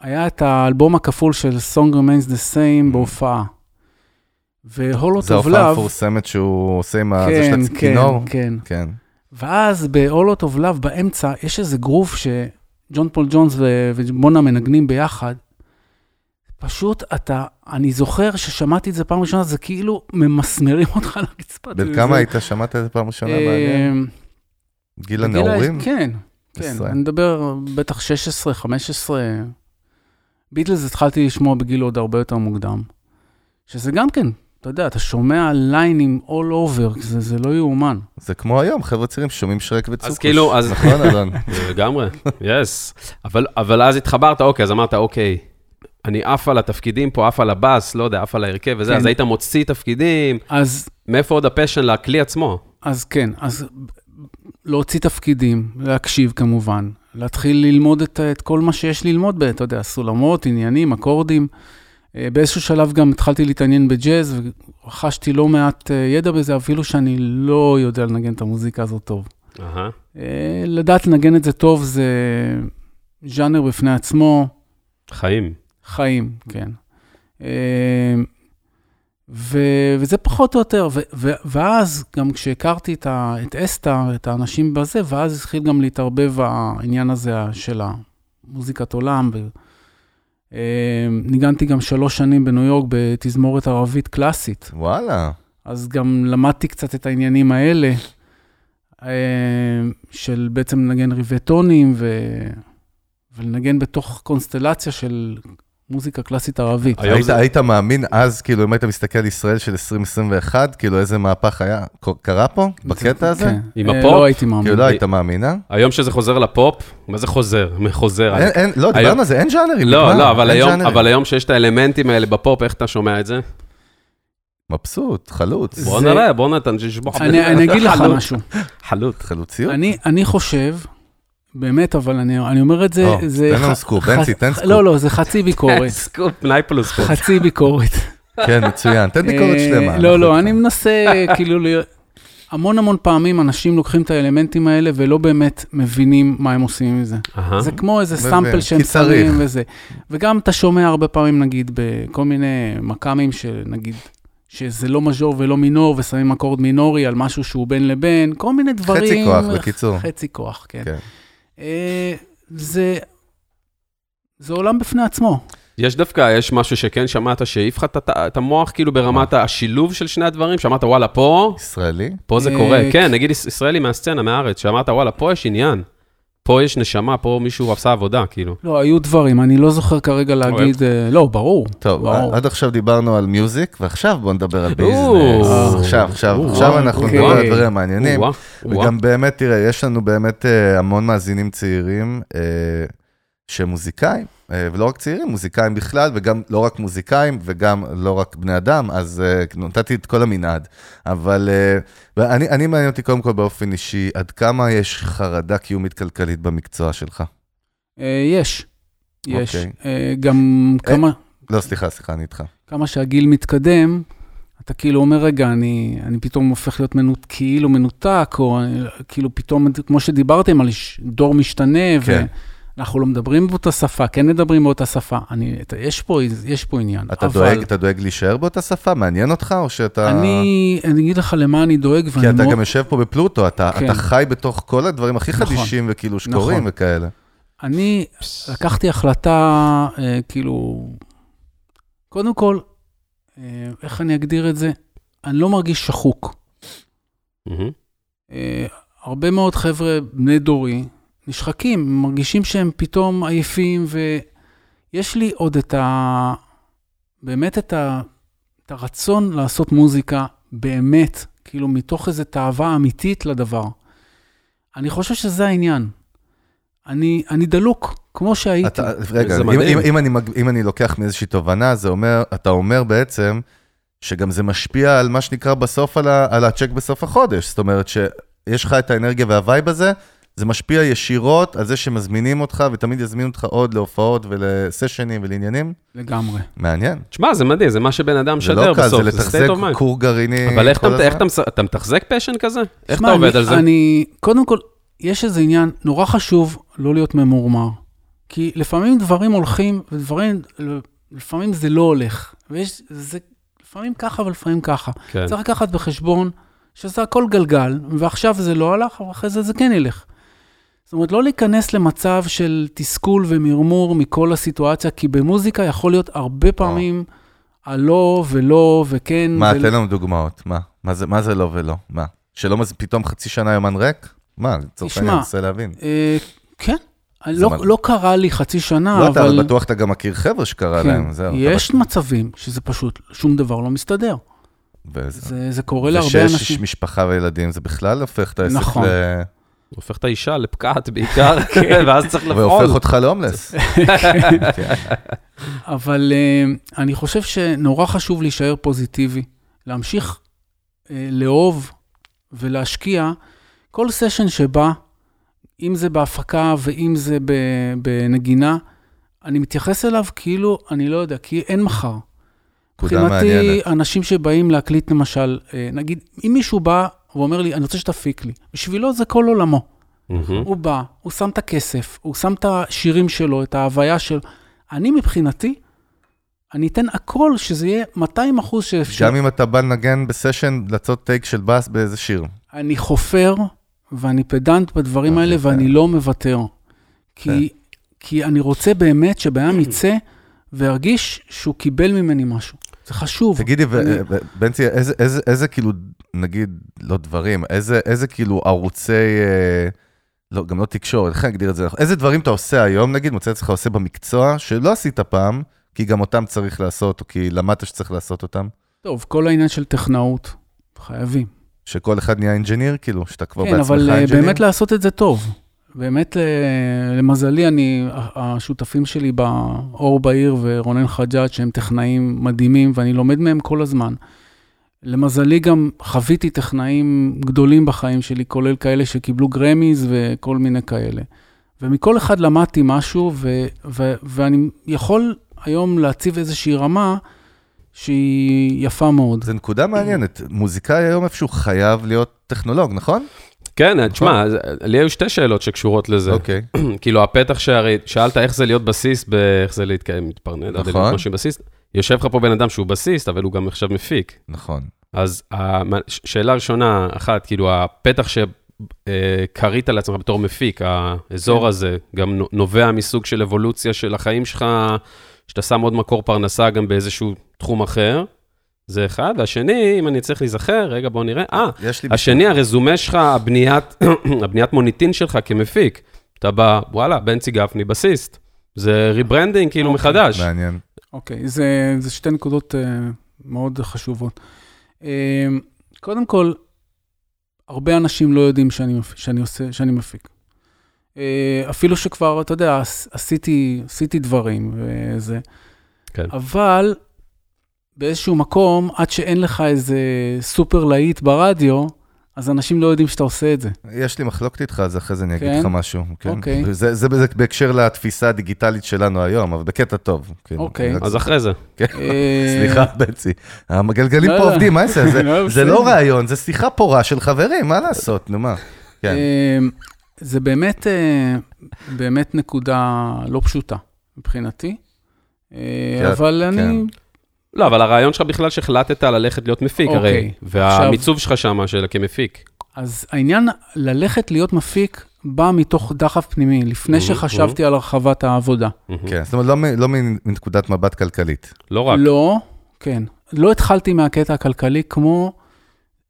היה את האלבום הכפול של Song Remains the Same בהופעה. ו Whole Lotta Love, המפורסמת שהוא עושה עם ה- זה כן, של כן, הצינור. כן. כן. ואז ב Whole Lotta Love באמצע, יש איזה גרוף שג'ון פול ג'ונס ו- ובונהם מנגנים ביחד. פשוט אתה, אני זוכר ששמעתי את זה פעם ראשונה, זה כאילו ממסמרים אותך על הרצפה. בן כמה היית? שמעת את זה פעם ראשונה? מעניין. אה, גיל הנעורים? כן, כן. אני מדבר בטח 16, 15. ביטלס התחלתי לשמוע בגיל עוד הרבה יותר מוקדם. שזה גם כן, אתה יודע, אתה שומע ליינים all over, זה, זה לא יאומן. זה כמו היום, חבר'ה צעירים ששומעים שרק וצוקוש. כאילו, אז- נכון, אלון? לגמרי, yes. אבל, אבל אז התחברת, אוקיי, אז אמרת, אוקיי, אני עף על התפקידים פה, עף על הבאס, לא יודע, עף על ההרכב וזה, כן. אז היית מוציא תפקידים, אז, מאיפה עוד ה passion לכלי עצמו? אז כן, אז להוציא תפקידים, להקשיב כמובן, להתחיל ללמוד את, את כל מה שיש ללמוד, אתה יודע, סולמות, עניינים, אקורדים. אה, באיזשהו שלב גם התחלתי להתעניין בג'אז, ורכשתי לא מעט אה, ידע בזה, אפילו שאני לא יודע לנגן את המוזיקה הזאת טוב. אה, לדעת לנגן את זה טוב זה ז'אנר בפני עצמו, חיים. חיים, כן. ו, וזה פחות או יותר, ו, ו, ואז גם כשהכרתי את, ה, את אסתר, את האנשים בזה, ואז התחיל גם להתערבב העניין הזה של המוזיקת עולם. ו, ניגנתי גם שלוש שנים בניו יורק בתזמורת ערבית קלאסית. וואלה. אז גם למדתי קצת את העניינים האלה, אה, של בעצם לנגן רבעי טונים ו... ולנגן בתוך קונסטלציה של מוזיקה קלאסית ערבית. היום היית, זה- היית מאמין אז, כאילו, אם היית מסתכל על ישראל של 2021, כאילו, איזה מהפך היה, קרה פה, בקטע הזה? כן. עם אה, הפופ? לא הייתי מאמין. כאילו, לא היית מאמין, אה? היום שזה חוזר לפופ, מה זה חוזר? חוזר. אין, אין, לא, דיברנו על זה, אין ז'אנרים. לא, לא, אבל היום. אבל היום שיש את האלמנטים האלה בפופ, איך אתה שומע את זה? מבסוט, חלוט. בוא זה- נראה, בוא נתן, שישבח. אני אני אגיד לך משהו. חלוט. חלוציות? אני אני חושב, באמת, אבל אני אני אומר את זה, או, זה... תן לנו סקופ, ח- בנצי, תן סקופ. לא, לא, זה חצי ביקורת. סקופ, ניינטי פלוס סקופ. חצי ביקורת. כן, מצוין. תן ביקורת אה, שלמה. לא, לא. אני מנסה, כאילו, המון המון פעמים אנשים לוקחים את האלמנטים האלה ולא באמת מבינים מה הם עושים עם זה. זה כמו איזה סאמפל שהם כי צריך. שמים וזה. וגם אתה שומע הרבה פעמים, נגיד, בכל מיני מקאמים שנגיד, שזה לא מז'ור ולא מינור, ושמים אקורד מינורי על משהו שהוא בין לבין, כל מיני דברים. חצי כוח, בקיצור. חצי כוח, כן. כן. אה, זה, זה עולם בפני עצמו. יש דווקא, יש משהו שכן שמעת שהעיף לך את המוח, כאילו ברמת השילוב של שני הדברים, שאמרת, וואלה, פה, ישראלי? פה זה אה, קורה. כן, נגיד יש- ישראלי מהסצנה, מהארץ, שאמרת, וואלה, פה יש עניין. פה יש נשמה, פה מישהו עשה עבודה, כאילו. לא, היו דברים, אני לא זוכר כרגע להגיד, אה, לא, ברור. טוב. עד עכשיו דיברנו על מיוזיק, ועכשיו בואו נדבר על ביזנס. עכשיו, עכשיו, או, עכשיו אנחנו אוקיי. נדבר על דברים מעניינים. או-אה, או-אה. וגם באמת, תראה, יש לנו באמת אה, המון מאזינים צעירים אה, שהם מוזיקאים, אה, ולא רק צעירים, מוזיקאים בכלל, וגם לא רק מוזיקאים, וגם לא רק בני אדם, אז אה, נתתי את כל המנעד. אבל אה, ואני, אני מעניין אותי קודם כל באופן אישי, עד כמה יש חרדה קיומית כלכלית במקצוע שלך? אה, יש, יש. אוקיי. אה, גם כמה... לא, סליחה, סליחה, אני איתך. כמה שהגיל מתקדם, אתה כאילו אומר, רגע, אני, אני פתאום הופך להיות מנות, כאילו מנותק, או אני, כאילו פתאום, כמו שדיברתם על דור משתנה, כן. ואנחנו לא מדברים באותה שפה, כן מדברים באותה שפה. אני, אתה, יש, פה, יש פה עניין. אתה, אבל דואג, אתה דואג להישאר באותה שפה? מעניין אותך, או שאתה... אני, אני אגיד לך למה אני דואג, כי אתה מאוד- גם יושב פה בפלוטו, אתה, כן. אתה חי בתוך כל הדברים הכי נכון. חדישים וכאילו שקורים נכון. וכאלה. אני לקחתי החלטה, אה, כאילו, קודם כל, אה, איך אני אגדיר את זה? אני לא מרגיש שחוק. מהמם. אה, הרבה מאוד חבר'ה בני דורי נשחקים, מרגישים שהם פתאום עייפים, ויש לי עוד את ה... באמת את, ה... את הרצון לעשות מוזיקה באמת, כאילו מתוך איזו תאווה אמיתית לדבר. אני חושב שזה העניין. אני, אני דלוק, כמו שהייתי. אתה, רגע, אם, אם, אם, אני, אם אני לוקח מאיזושהי תובנה, זה אומר, אתה אומר בעצם, שגם זה משפיע על מה שנקרא בסוף, על, ה, על הצ'ק בסוף החודש. זאת אומרת שיש לך את האנרגיה והווייב הזה, זה משפיע ישירות על זה שמזמינים אותך, ותמיד יזמינו אותך עוד להופעות ולסשנים ולעניינים. לגמרי. מעניין. תשמע, זה מדהים, זה מה שבן אדם משדר בסוף, זה לא קל, זה לתחזק כור גרעיני אבל איך אתה, איך אתה, אתה מתחזק פשן כזה? איך אתה עובד אני, על זה? אני, קודם כל, יש איזה עניין, נורא חשוב לא להיות ממורמר. כי לפעמים דברים הולכים, ודברים, לפעמים זה לא הולך. ויש, זה לפעמים ככה ולפעמים ככה. כן. צריך לקחת בחשבון שזה הכל גלגל, ועכשיו זה לא הלך, ואחרי זה זה כן ילך. זאת אומרת, לא להיכנס למצב של תסכול ומרמור מכל הסיטואציה, כי במוזיקה יכול להיות הרבה פעמים הלא ולא וכן. מה, ול... תן לנו דוגמאות, מה? מה זה, מה זה לא ולא? מה? שלא פתאום חצי שנה יומן ריק? מה, לצורך העניין, אני מנסה להבין. אה, כן, לא, מה... לא קרה לי חצי שנה, לא, אבל... לא, אתה בטוח אתה גם מכיר חבר'ה שקרה כן, להם, זהו. יש אתה... מצבים שזה פשוט, שום דבר לא מסתדר. וזה... זה, זה קורה להרבה אנשים. ושיש משפחה וילדים, זה בכלל הופך את העסק נכון. ל... הופך את האישה לפקעת בעיקר, כן. ואז צריך לפעול. והופך אותך להומלס. אבל uh, אני חושב שנורא חשוב להישאר פוזיטיבי, להמשיך uh, לאהוב ולהשקיע כל סשן שבא, אם זה בהפקה ואם זה בנגינה, אני מתייחס אליו כאילו, אני לא יודע, כי אין מחר. מבחינתי, אנשים שבאים להקליט למשל, אה, נגיד, אם מישהו בא ואומר לי, אני רוצה שתפיק לי, בשבילו זה כל עולמו. Mm-hmm. הוא בא, הוא שם את הכסף, הוא שם את השירים שלו, את ההוויה שלו. אני מבחינתי, אני אתן הכל שזה יהיה 200 אחוז שאפשר. גם אם אתה בא לנגן בסשן, לעשות טייק של בס באיזה שיר. אני חופר, ואני פדנט בדברים האלה, ואני לא מוותר. כי, כן. כי אני רוצה באמת שבן יצא וירגיש שהוא קיבל ממני משהו. זה חשוב. תגידי, בנצי, איזה כאילו, נגיד, לא דברים, איזה כאילו ערוצי... אה, לא, גם לא תקשורת, איך אני אגדיר את זה? איזה דברים אתה עושה היום, נגיד, מוצא את עצמך עושה במקצוע, שלא עשית פעם, כי גם אותם צריך לעשות, או כי למדת שצריך לעשות אותם? טוב, כל העניין של טכנאות, חייבים. שכל אחד נהיה engineer, כאילו, שאתה כבר כן, בעצמך engineer? כן, אבל באמת לעשות את זה טוב. באמת, למזלי, אני, השותפים שלי באור בעיר ורונן חג'אג', שהם טכנאים מדהימים, ואני לומד מהם כל הזמן. למזלי גם חוויתי טכנאים גדולים בחיים שלי, כולל כאלה שקיבלו גרמיז וכל מיני כאלה. ומכל אחד למדתי משהו, ו- ו- ואני יכול היום להציב איזושהי רמה שהיא יפה מאוד. זו נקודה מעניינת. מוזיקאי היום איפשהו חייב להיות טכנולוג, נכון? כן, נכון. תשמע, לי היו שתי שאלות שקשורות לזה. אוקיי. כאילו, הפתח שהרי, שאלת איך זה להיות בסיסט, איך זה להתקיים, מתפרנד, נכון. משהו בסיסט. יושב לך פה בן אדם שהוא בסיסט, אבל הוא גם עכשיו מפיק. נכון. אז שאלה ראשונה, אחת, כאילו, הפתח שקרית אה, לעצמך בתור מפיק, האזור כן. הזה, גם נובע מסוג של אבולוציה של החיים שלך, שאתה שם עוד מקור פרנסה גם באיזשהו תחום אחר. זה אחד, והשני, אם אני צריך להיזכר, רגע, בואו נראה. אה, השני, הרזומה שלך, הבניית, הבניית מוניטין שלך כמפיק. אתה בא, וואלה, בנצי גפני, בסיסט. זה rebranding, כאילו, okay, אוקיי, מחדש. מעניין. אוקיי, okay, זה, זה שתי נקודות uh, מאוד חשובות. Uh, קודם כל, הרבה אנשים לא יודעים שאני, שאני, עושה, שאני מפיק. Uh, אפילו שכבר, אתה יודע, עשיתי, עשיתי דברים וזה. כן. אבל באיזשהו מקום, עד שאין לך איזה סופר להיט ברדיו, אז אנשים לא יודעים שאתה עושה את זה. יש לי מחלוקת איתך, אז אחרי זה אני אגיד כן? לך משהו. כן? אוקיי. זה, בהקשר לתפיסה הדיגיטלית שלנו היום, אבל בקטע טוב. כן. אוקיי. אז אחרי זה. כן. אה, סליחה, בנצי. המגלגלים לא, פה לא. עובדים, מה זה? זה, לא, זה לא רעיון, זה שיחה פורה של חברים, מה לעשות, נו מה. כן. אה, זה באמת, אה, באמת נקודה לא פשוטה מבחינתי, כן, אבל אני... לא, אבל הרעיון שלך בכלל שהחלטת ללכת להיות מפיק, הרי, אוקיי, והמיצוב שלך שם, של כמפיק. אז העניין ללכת להיות מפיק בא מתוך דחף פנימי, לפני שחשבתי על הרחבת העבודה. כן, זאת אומרת, לא, לא מנקודת מבט כלכלית. לא רק. לא, כן. לא התחלתי מהקטע הכלכלי, כמו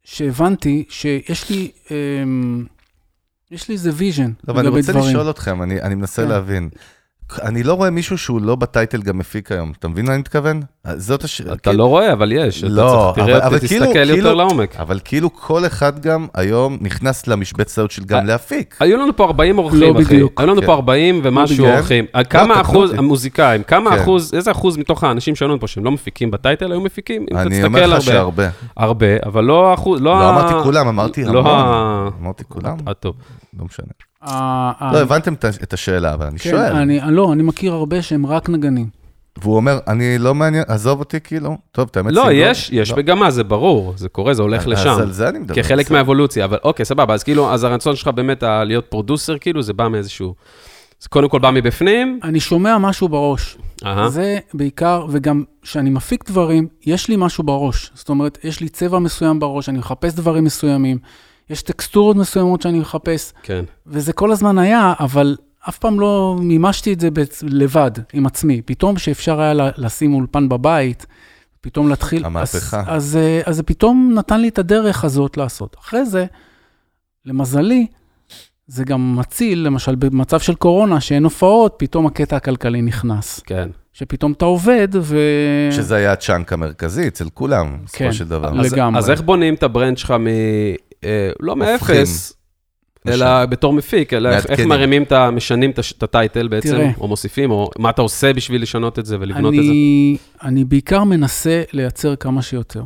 שהבנתי שיש לי, אמ, יש לי איזה vision לא, אבל אני רוצה לשאול אתכם, אני, אני מנסה כן. להבין. אני לא רואה מישהו שהוא לא ב title גם מפיק היום. אתה מבין מה אני מתכוון? זאת הש... אתה כאילו... לא רואה, אבל יש. לא, אתה צריך, תראה, אבל, אבל כאילו, תסתכל כאילו, יותר לעומק. אבל כאילו כל אחד גם היום נכנס למשבצת הזאת של גם אה, להפיק. היו לנו פה 40 אורחים, לא אחי. בדיוק. היו לנו כן. פה 40 ומשהו לא אורחים. לא, כמה אחוז, המוזיקאים, כמה כן. אחוז, איזה אחוז מתוך האנשים שהיו לנו פה שהם לא מפיקים ב title, היו מפיקים? אני אומר לך שהרבה. הרבה, אבל לא אחוז, לא... לא אמרתי כולם, אמרתי לא המון. אמרתי כולם. אה, טוב. לא משנה. לא, הבנתם את השאלה, אבל אני כן, שואל. אני, לא, אני מכיר הרבה שהם רק נגנים. והוא אומר, אני לא מעניין, עזוב אותי, כאילו, טוב, את האמת לא, יש, יש לא. מגמה, זה ברור, זה קורה, זה הולך לשם. אז על זה אני מדבר. כחלק מהאבולוציה, אבל אוקיי, סבבה, אז כאילו, אז הרצון שלך באמת להיות פרודוסר, כאילו, זה בא מאיזשהו... זה קודם כל בא מבפנים. אני שומע משהו בראש. זה בעיקר, וגם כשאני מפיק דברים, יש לי משהו בראש. זאת אומרת, יש לי צבע מסוים בראש, אני מחפש דברים מסוימים. יש טקסטורות מסוימות שאני מחפש. כן. וזה כל הזמן היה, אבל אף פעם לא מימשתי את זה לבד, עם עצמי. פתאום שאפשר היה לשים אולפן בבית, פתאום להתחיל... המהפכה. אז, אז, אה, אז זה פתאום נתן לי את הדרך הזאת לעשות. אחרי זה, למזלי, זה גם מציל, למשל במצב של קורונה, שאין הופעות, פתאום הקטע הכלכלי נכנס. כן. שפתאום אתה עובד ו... שזה היה ה chunk המרכזי אצל כולם, בסופו כן, של דבר. לגמרי. אז, אז איך בונים את ה brand שלך מ... לא מאפס, אלא בתור מפיק, אלא איך מרימים את ה... משנים את ה title בעצם, או מוסיפים, או מה אתה עושה בשביל לשנות את זה ולבנות את זה? אני בעיקר מנסה לייצר כמה שיותר.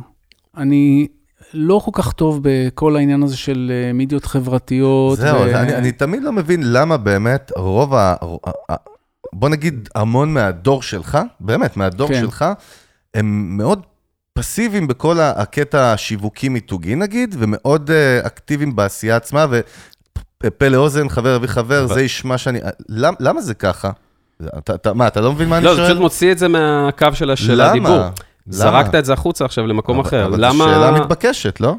אני לא כל כך טוב בכל העניין הזה של אה, מדיות חברתיות. זהו, ו... אני, אני תמיד לא מבין למה באמת רוב ה... בוא נגיד, המון מהדור שלך, באמת, מהדור כן. שלך, הם מאוד פסיביים בכל הקטע השיווקי-מיתוגי נגיד, ומאוד uh, אקטיביים בעשייה עצמה, ופה לאוזן, חבר אבי חבר. זה ישמע שאני... למ, למה זה ככה? אתה, אתה, מה, אתה לא מבין מה אני שואל? לא, זה פשוט מוציא את זה מהקו של, הדיבור. למה? זרקת את זה החוצה עכשיו למקום אחר. למה... זו שאלה מתבקשת, לא?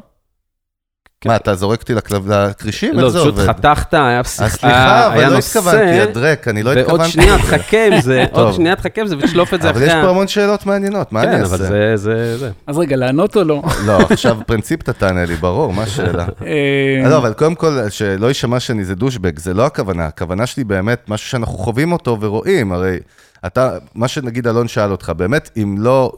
כן. מה, אתה זורק אותי לכרישים? לא, פשוט חתכת, היה שיחה, סליחה, אבל לא התכוונתי, הדרק, אני לא התכוונתי. ועוד שנייה תחכה עם זה, עוד שנייה תחכה עם זה ותשלוף את זה אחרי. אבל יש פה המון שאלות מעניינות, מה אני אעשה? כן, אבל זה, זה... אז רגע, לענות או לא? לא, עכשיו פרינציפ אתה תענה לי, ברור, מה השאלה? אה, לא, אבל קודם כל, שלא יישמע שאני איזה douchebag, זה לא הכוונה, הכוונה שלי באמת, משהו שאנחנו חווים אותו ורואים, הרי אתה, מה שנגיד אלון שאל אותך, באמת, אם לא...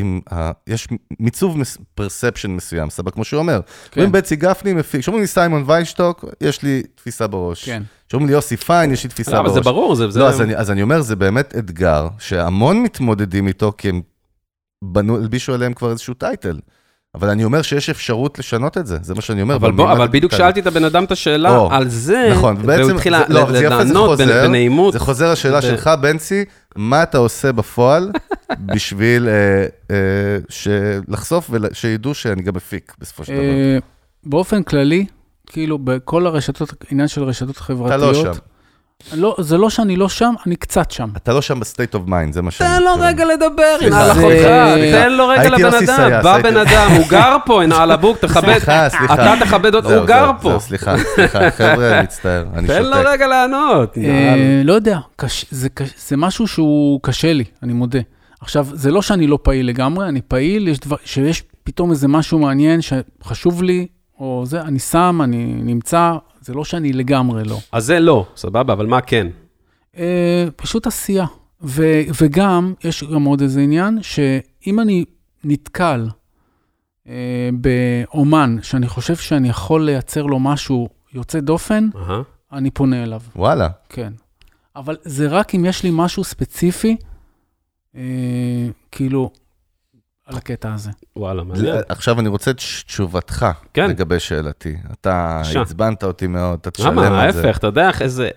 עם ה... יש מיצוב perception מסוים, סבבה, כמו שהוא אומר. כן. אומרים בנצי גפני מפיק, כשאומרים לי סיימון ויינשטוק, יש לי תפיסה בראש. כן. כשאומרים לי יוסי פיין, יש לי תפיסה לא, בראש. אבל זה ברור, זה... לא, אז, אני, אז אני אומר, זה באמת אתגר, שהמון מתמודדים איתו, כי הם בנו, הלבישו עליהם כבר איזשהו טייטל. אבל אני אומר שיש אפשרות לשנות את זה, זה מה שאני אומר. אבל בוא, אבל בדיוק שאלתי את הבן אדם את השאלה או, על זה, נכון, והוא התחיל לא, לענות בנעימות. זה חוזר לשאלה ב... שלך, בנצי, מה אתה עושה בפועל בשביל אה, אה, לחשוף ושידעו שאני גם מפיק בסופו של דבר? אה, באופן כללי, כאילו בכל הרשתות, עניין של רשתות חברתיות. אתה לא שם. לא, זה לא שאני לא שם, אני קצת שם. אתה לא שם ב state of mind, זה מה שאני... תן לו רגע לדבר, הנה על אחותך, תן לו רגע לבן אדם, בא בן אדם, הוא גר פה, הנה על הבוק, תכבד, סליחה, סליחה. אתה תכבד אותו, הוא גר פה. סליחה, סליחה, חבר'ה, מצטער, אני שותק. תן לו רגע לענות. אה, לא יודע, זה משהו שהוא קשה לי, אני מודה. עכשיו, זה לא שאני לא פעיל לגמרי, אני פעיל, שיש פתאום איזה משהו מעניין שחשוב לי, או זה, אני שם, אני נמצא, זה לא שאני לגמרי לא. אז זה לא, סבבה, אבל מה כן? אה, פשוט עשייה. ו, וגם, יש גם עוד איזה עניין, שאם אני נתקל אה, באומן, שאני חושב שאני יכול לייצר לו משהו יוצא דופן, uh-huh. אני פונה אליו. וואלה. כן. אבל זה רק אם יש לי משהו ספציפי, אה, כאילו, על הקטע הזה. וואלה, מעניין. עכשיו אני רוצה את תשובתך כן. לגבי שאלתי. אתה עצבנת אותי מאוד, אתה תשלם על זה. למה? ההפך, אתה יודע איזה...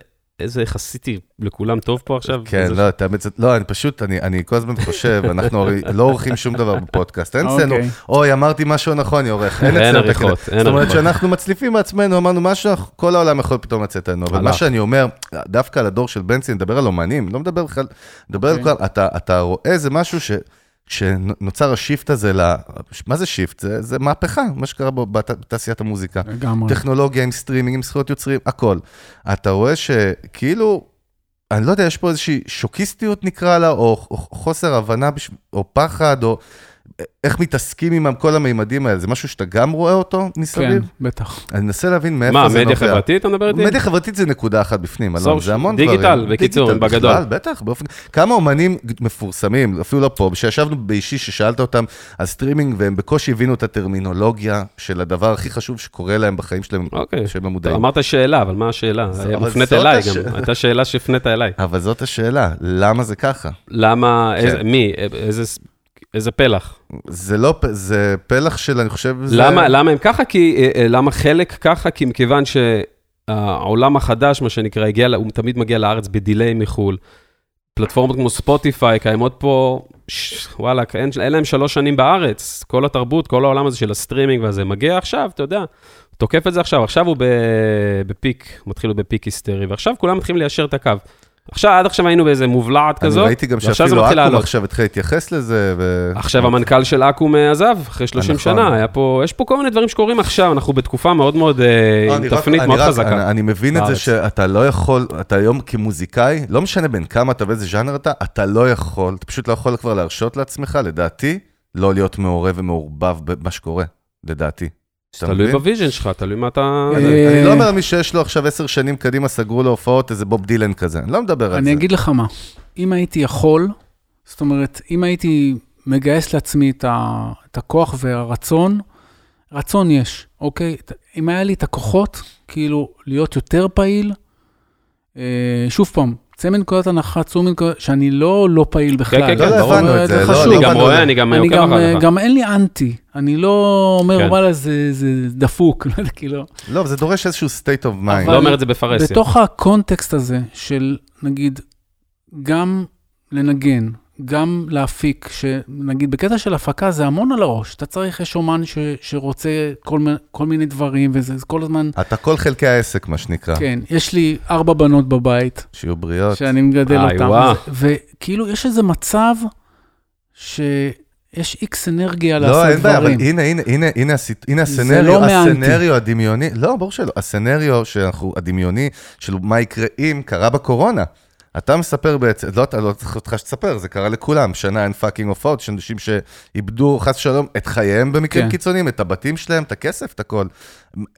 איזה איך עשיתי לכולם טוב פה עכשיו? כן, לא, אתה האמת, לא, אני פשוט, אני, אני כל הזמן חושב, אנחנו הרי לא עורכים שום דבר בפודקאסט, אין אצלנו, אוקיי. אוי, אמרתי משהו נכון, אני עורך, אין אצלנו עריכות, זאת אומרת שאנחנו מצליפים מעצמנו, אמרנו משהו, כל העולם יכול פתאום לצאת לנו, אבל מה שאני אומר, דווקא על הדור של בנצי, נדבר על אומנים, לא מדבר בכלל, נדבר על אוקיי. כל, אתה רואה איזה משהו ש... כשנוצר ה shift הזה, ל... מה זה shift? זה, זה מהפכה, מה שקרה בו בתעשיית המוזיקה. לגמרי. טכנולוגיה עם סטרימינג, עם זכויות יוצרים, הכל. אתה רואה שכאילו, אני לא יודע, יש פה איזושהי שוקיסטיות נקרא לה, או, או חוסר הבנה, בש... או פחד, או איך מתעסקים עם כל המימדים האלה? זה משהו שאתה גם רואה אותו מסביב? כן, בטח. אני מנסה להבין מאיפה מה, זה נובע. מדיה חברתית אתה מדבר איתי? מדיה חברתית זה נקודה אחת בפנים, אלון, זה המון digital, דברים. בקיצור, בגדול. בכלל, בטח, באופן... כמה אומנים מפורסמים, אפילו לא פה, שישבנו באישי, ששאלת אותם על סטרימינג, והם בקושי הבינו את הטרמינולוגיה של הדבר הכי חשוב שקורה להם בחיים שלהם, אוקיי. שהם לא טוב, מודעים. אמרת שאלה, אבל מה השאלה? מופנית אליי הש- גם, הייתה שאלה שהפנית אליי. אבל זאת השאלה, למה זה ככה? למה, כן. איזה- מי, איזה- איזה פלח? זה לא, זה פלח של, אני חושב, זה... למה, למה הם ככה? כי, אה, אה, למה חלק ככה? כי מכיוון שהעולם החדש, מה שנקרא, הגיע, הוא תמיד מגיע לארץ ב delay מחו"ל. פלטפורמות כמו ספוטיפיי קיימות פה, ש, וואלה, אין, אין להם שלוש שנים בארץ. כל התרבות, כל העולם הזה של הסטרימינג והזה, מגיע עכשיו, אתה יודע, תוקף את זה עכשיו, עכשיו הוא ב peak, מתחיל הוא ב peak היסטרי, ועכשיו כולם מתחילים ליישר את הקו. עכשיו, עד עכשיו היינו באיזה מובלעת אני כזאת, ראיתי גם שאפילו אקו"ם. עכשיו התחיל להתייחס לזה, ו... עכשיו המנכ"ל של אקו"ם עזב, אחרי 30 נכון. שנה, היה פה, יש פה כל מיני דברים שקורים עכשיו, אנחנו בתקופה מאוד מאוד, אה, לא, עם אני תפנית אני מאוד חזקה. אני, אני מבין את זה בארץ. שאתה לא יכול, אתה היום כמוזיקאי, לא משנה בין כמה אתה ואיזה ז'אנר אתה, אתה לא יכול, אתה פשוט לא יכול כבר להרשות לעצמך, לדעתי, לא להיות מעורב ומעורבב במה שקורה, לדעתי. תלוי? ב vision שלך, תלוי מה אתה... אה, אני לא אומר על מי שיש לו עכשיו עשר שנים קדימה, סגרו לו הופעות, איזה בוב דילן כזה, אני לא מדבר על זה. אני אגיד לך מה, אם הייתי יכול, זאת אומרת, אם הייתי מגייס לעצמי את הכוח והרצון, רצון יש, אוקיי? אם היה לי את הכוחות, כאילו, להיות יותר פעיל, אה, שוב פעם, צא מנקודת הנחה, צאו מנקודת, שאני לא לא פעיל בכלל. כן, כן, לא, לא ברור. את זה, לא, חשוב. אני לא גם רואה. אני גם אני עוקב גם, אחריך. גם אין לי אנטי, אני לא אומר, כן. וואלה, זה, זה דפוק, לא יודע, כאילו. לא, זה דורש איזשהו state of mind. לא אומר את זה בפרהסיה. בתוך הקונטקסט הזה של, נגיד, גם לנגן, גם להפיק, שנגיד בקטע של הפקה זה המון על הראש. אתה צריך, יש אומן ש, שרוצה כל, כל מיני דברים, וזה זה כל הזמן, אתה כל חלקי העסק, מה שנקרא. כן, יש לי ארבע בנות בבית, שיהיו בריאות. שאני מגדל איי, אותן. וואו. ו- וכאילו, יש איזה מצב שיש איקס אנרגיה לא, לעשות אין בעיה, אבל דברים. הנה, הנה, הנה, הנה, הסיט- הנה זה ה scenario, לא מאנטי. ה scenario הדמיוני, לא, ברור שלא, ה scenario שאנחנו, הדמיוני, של מה יקרה אם, קרה בקורונה. אתה מספר בעצם, לא, אתה לא צריך אותך שתספר, זה קרה לכולם, שנה אין fucking הופעות, יש אנשים שאיבדו, חס ושלום, את חייהם במקרים כן. קיצוניים, את הבתים שלהם, את הכסף, את הכל.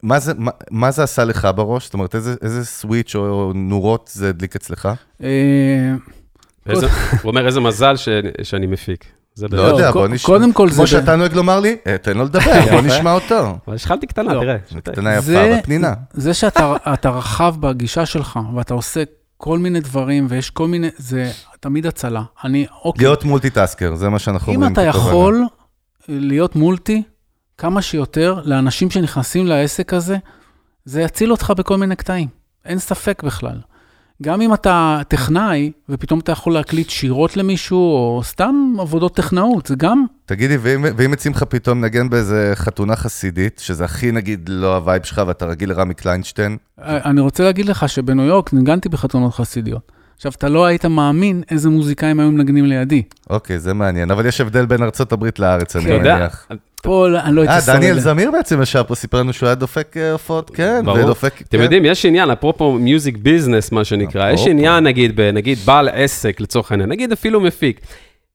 מה זה, מה, מה זה עשה לך בראש? זאת אומרת, איזה, איזה switch או נורות זה הדליק אצלך? אה, איזה- הוא אומר, איזה מזל ש- שאני מפיק. זה לא. יודע, ק- בוא נשמע. קודם כל זה... כמו שאתה נוהג לומר לי, "אה, תן לו לדבר, בוא נשמע אותו. אבל השחלתי קטנה, לא. תראה. קטנה יפה, זה- אבל פנינה. זה שאתה אתה רחב בגישה שלך, ואתה עושה כל מיני דברים, ויש כל מיני, זה תמיד הצלה. אני, אוקיי, להיות multitasker, זה מה שאנחנו אם אומרים. אתה כתובנה. יכול להיות multi, כמה שיותר, לאנשים שנכנסים לעסק הזה, זה יציל אותך בכל מיני קטעים. אין ספק בכלל. גם אם אתה טכנאי, ופתאום אתה יכול להקליט שירות למישהו, או סתם עבודות טכנאות, זה גם, תגידי, ואם, ואם מציעים לך פתאום לנגן באיזה חתונה חסידית, שזה הכי נגיד לא ה vibe שלך ואתה רגיל לרמי קליינשטיין, אני רוצה להגיד לך שבניו יורק ניגנתי בחתונות חסידיות. עכשיו, אתה לא היית מאמין איזה מוזיקאים היו מנגנים לידי. אוקיי, זה מעניין, אבל יש הבדל בין ארצות הברית לארץ, אני מניח. פה לא- אני לא הייתי אה, שורד. דניאל זמיר בעצם ישב פה, סיפר לנו שהוא היה דופק אה, הופעות, כן, ברור. ודופק, אתם כן. יודעים, יש עניין, אפרופו מיוזיק ביזנס, מה שנקרא, יש אפרופו. עניין, נגיד, ב- נגיד בעל עסק, לצורך העניין, נגיד אפילו מפיק.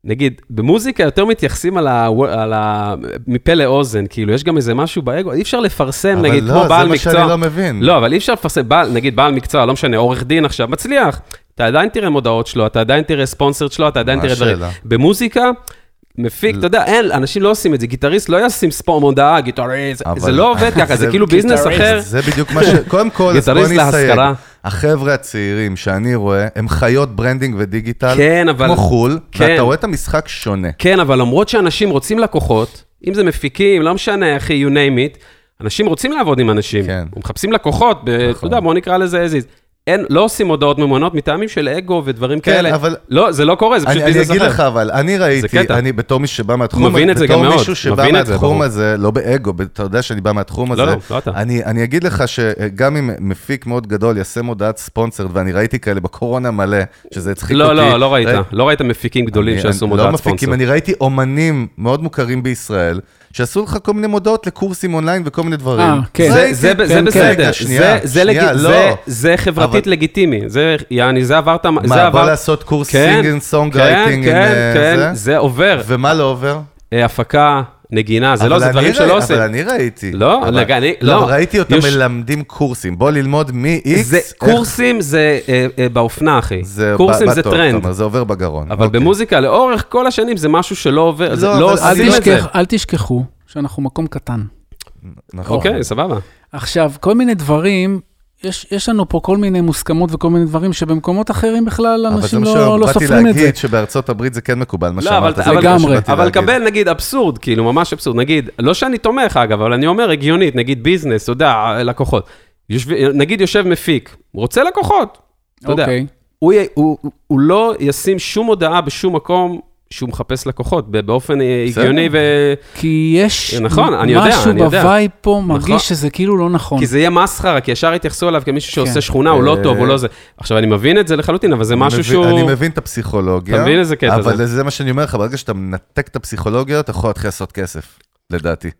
נגיד, במוזיקה יותר מתייחסים על ה... על ה... מפה לאוזן, כאילו, יש גם איזה משהו באגו, אי אפשר לפרסם, נגיד, אבל כמו לא, בעל זה מה מקצוע. שאני לא מבין. לא, אבל אי אפשר לפרסם, בעל, נגיד בעל מקצוע, לא משנה, עורך דין עכשיו, מצליח. אתה עדיין תראה מודעות שלו, אתה עדיין תראה ספונסרד שלו, אתה עדיין תראה דברים. במוזיקה, מפיק, אתה יודע, אין, אנשים לא עושים את זה, גיטריסט לא ישים sponsored מודעה, גיטריסט, זה לא עובד ככה, זה כאילו business אחר. זה בדיוק מה ש... קודם כל, אז בוא נסייג. החבר'ה הצעירים שאני רואה, הם חיות branding ו digital, כן, אבל... כמו חו"ל, כן. ואתה רואה את המשחק שונה. כן, אבל למרות שאנשים רוצים לקוחות, אם זה מפיקים, לא משנה, אחי, you name it, אנשים רוצים לעבוד עם אנשים. כן. מחפשים לקוחות, אתה יודע, בוא נקרא לזה as is. אין, לא עושים הודעות ממונות מטעמים של אגו ודברים כן, כאלה. אבל- לא, זה לא קורה, זה פשוט אני, אני ביזנס אגיד אחר. לך, אבל אני ראיתי. אני בתור מי שבא מהתחום מבין את זה גם בתור מאוד, מישהו שבא מהתחום. הזה, לא באגו, אתה יודע שאני בא מהתחום הזה. לא, לא, לא אתה. אני, אני אגיד לך שגם אם מפיק מאוד גדול יעשה מודעת ספונסר, ואני ראיתי כאלה בקורונה מלא, שזה הצחיק לא, אותי. לא, לא ראית. ראי- לא ראית מפיקים גדולים אני- שעשו אני- מודעת לא ספונסר. מפיקים, אני ראיתי אומנים מאוד מוכרים בישראל, שעשו לך כל מיני מודעות לקורסים אונליין וכל מיני דברים. אה, כן. זה. זה, זה כן, בסדר, זה, שנייה, זה, לג... שנייה, זה, לא. זה חברתית אבל- לגיטימי, זה, יעני, זה עברת, זה מה, עבר... בוא לעשות קורס כן, singing song כן, writing עם כן, אה, כן, זה? זה עובר. ומה לא עובר? אה, הפקה, נגינה, זה לא, זה דברים ראי- שלא עושים. אבל אני ראיתי. לא, אבל- אני- לא, לא. ראיתי אותם יש- מלמדים קורסים. בוא ללמוד מ-X. זה, קורסים זה אה, אה, באופנה, אחי. זה קורסים ב- זה בטוב, טרנד. אומר, זה עובר בגרון. אבל אוקיי. במוזיקה, לאורך כל השנים, זה משהו שלא עובר, זה לא, לא אבל אל עושים את זה. תשכח- אל תשכחו שאנחנו מקום קטן. נכון. אוקיי, סבבה. עכשיו, כל מיני דברים, יש, יש לנו פה כל מיני מוסכמות וכל מיני דברים שבמקומות אחרים בכלל אנשים לא, לא שבאתי סופרים את זה. להגיד שבארצות הברית זה כן מקובל, מה לא, שאמרת. אבל- זה אבל- מה לגמרי. אבל. קבל נגיד אבסורד, כאילו ממש אבסורד, נגיד, לא שאני תומך אגב, אבל אני אומר הגיונית, נגיד ביזנס, אתה יודע, לקוחות. יושב, נגיד יושב מפיק, רוצה לקוחות, אתה יודע. אוקיי. הוא, הוא, הוא לא ישים שום הודעה בשום מקום שהוא מחפש לקוחות, ב- באופן אה. הגיוני, ו... כי יש נכון, אני יודע, משהו. ב vibe פה מרגיש נכון. שזה כאילו לא נכון. כי זה יהיה מסחרה, כי ישר יתייחסו אליו כמישהו שעושה כן. שכונה, הוא לא אה, טוב, הוא לא זה. עכשיו, אני מבין את זה לחלוטין, אבל זה משהו מבין- שהוא... אני מבין את הפסיכולוגיה. אתה מבין איזה קטע אבל זה? זה מה שאני אומר לך, ברגע שאתה מנתק את הפסיכולוגיה, אתה יכול להתחיל לעשות כסף, לדעתי.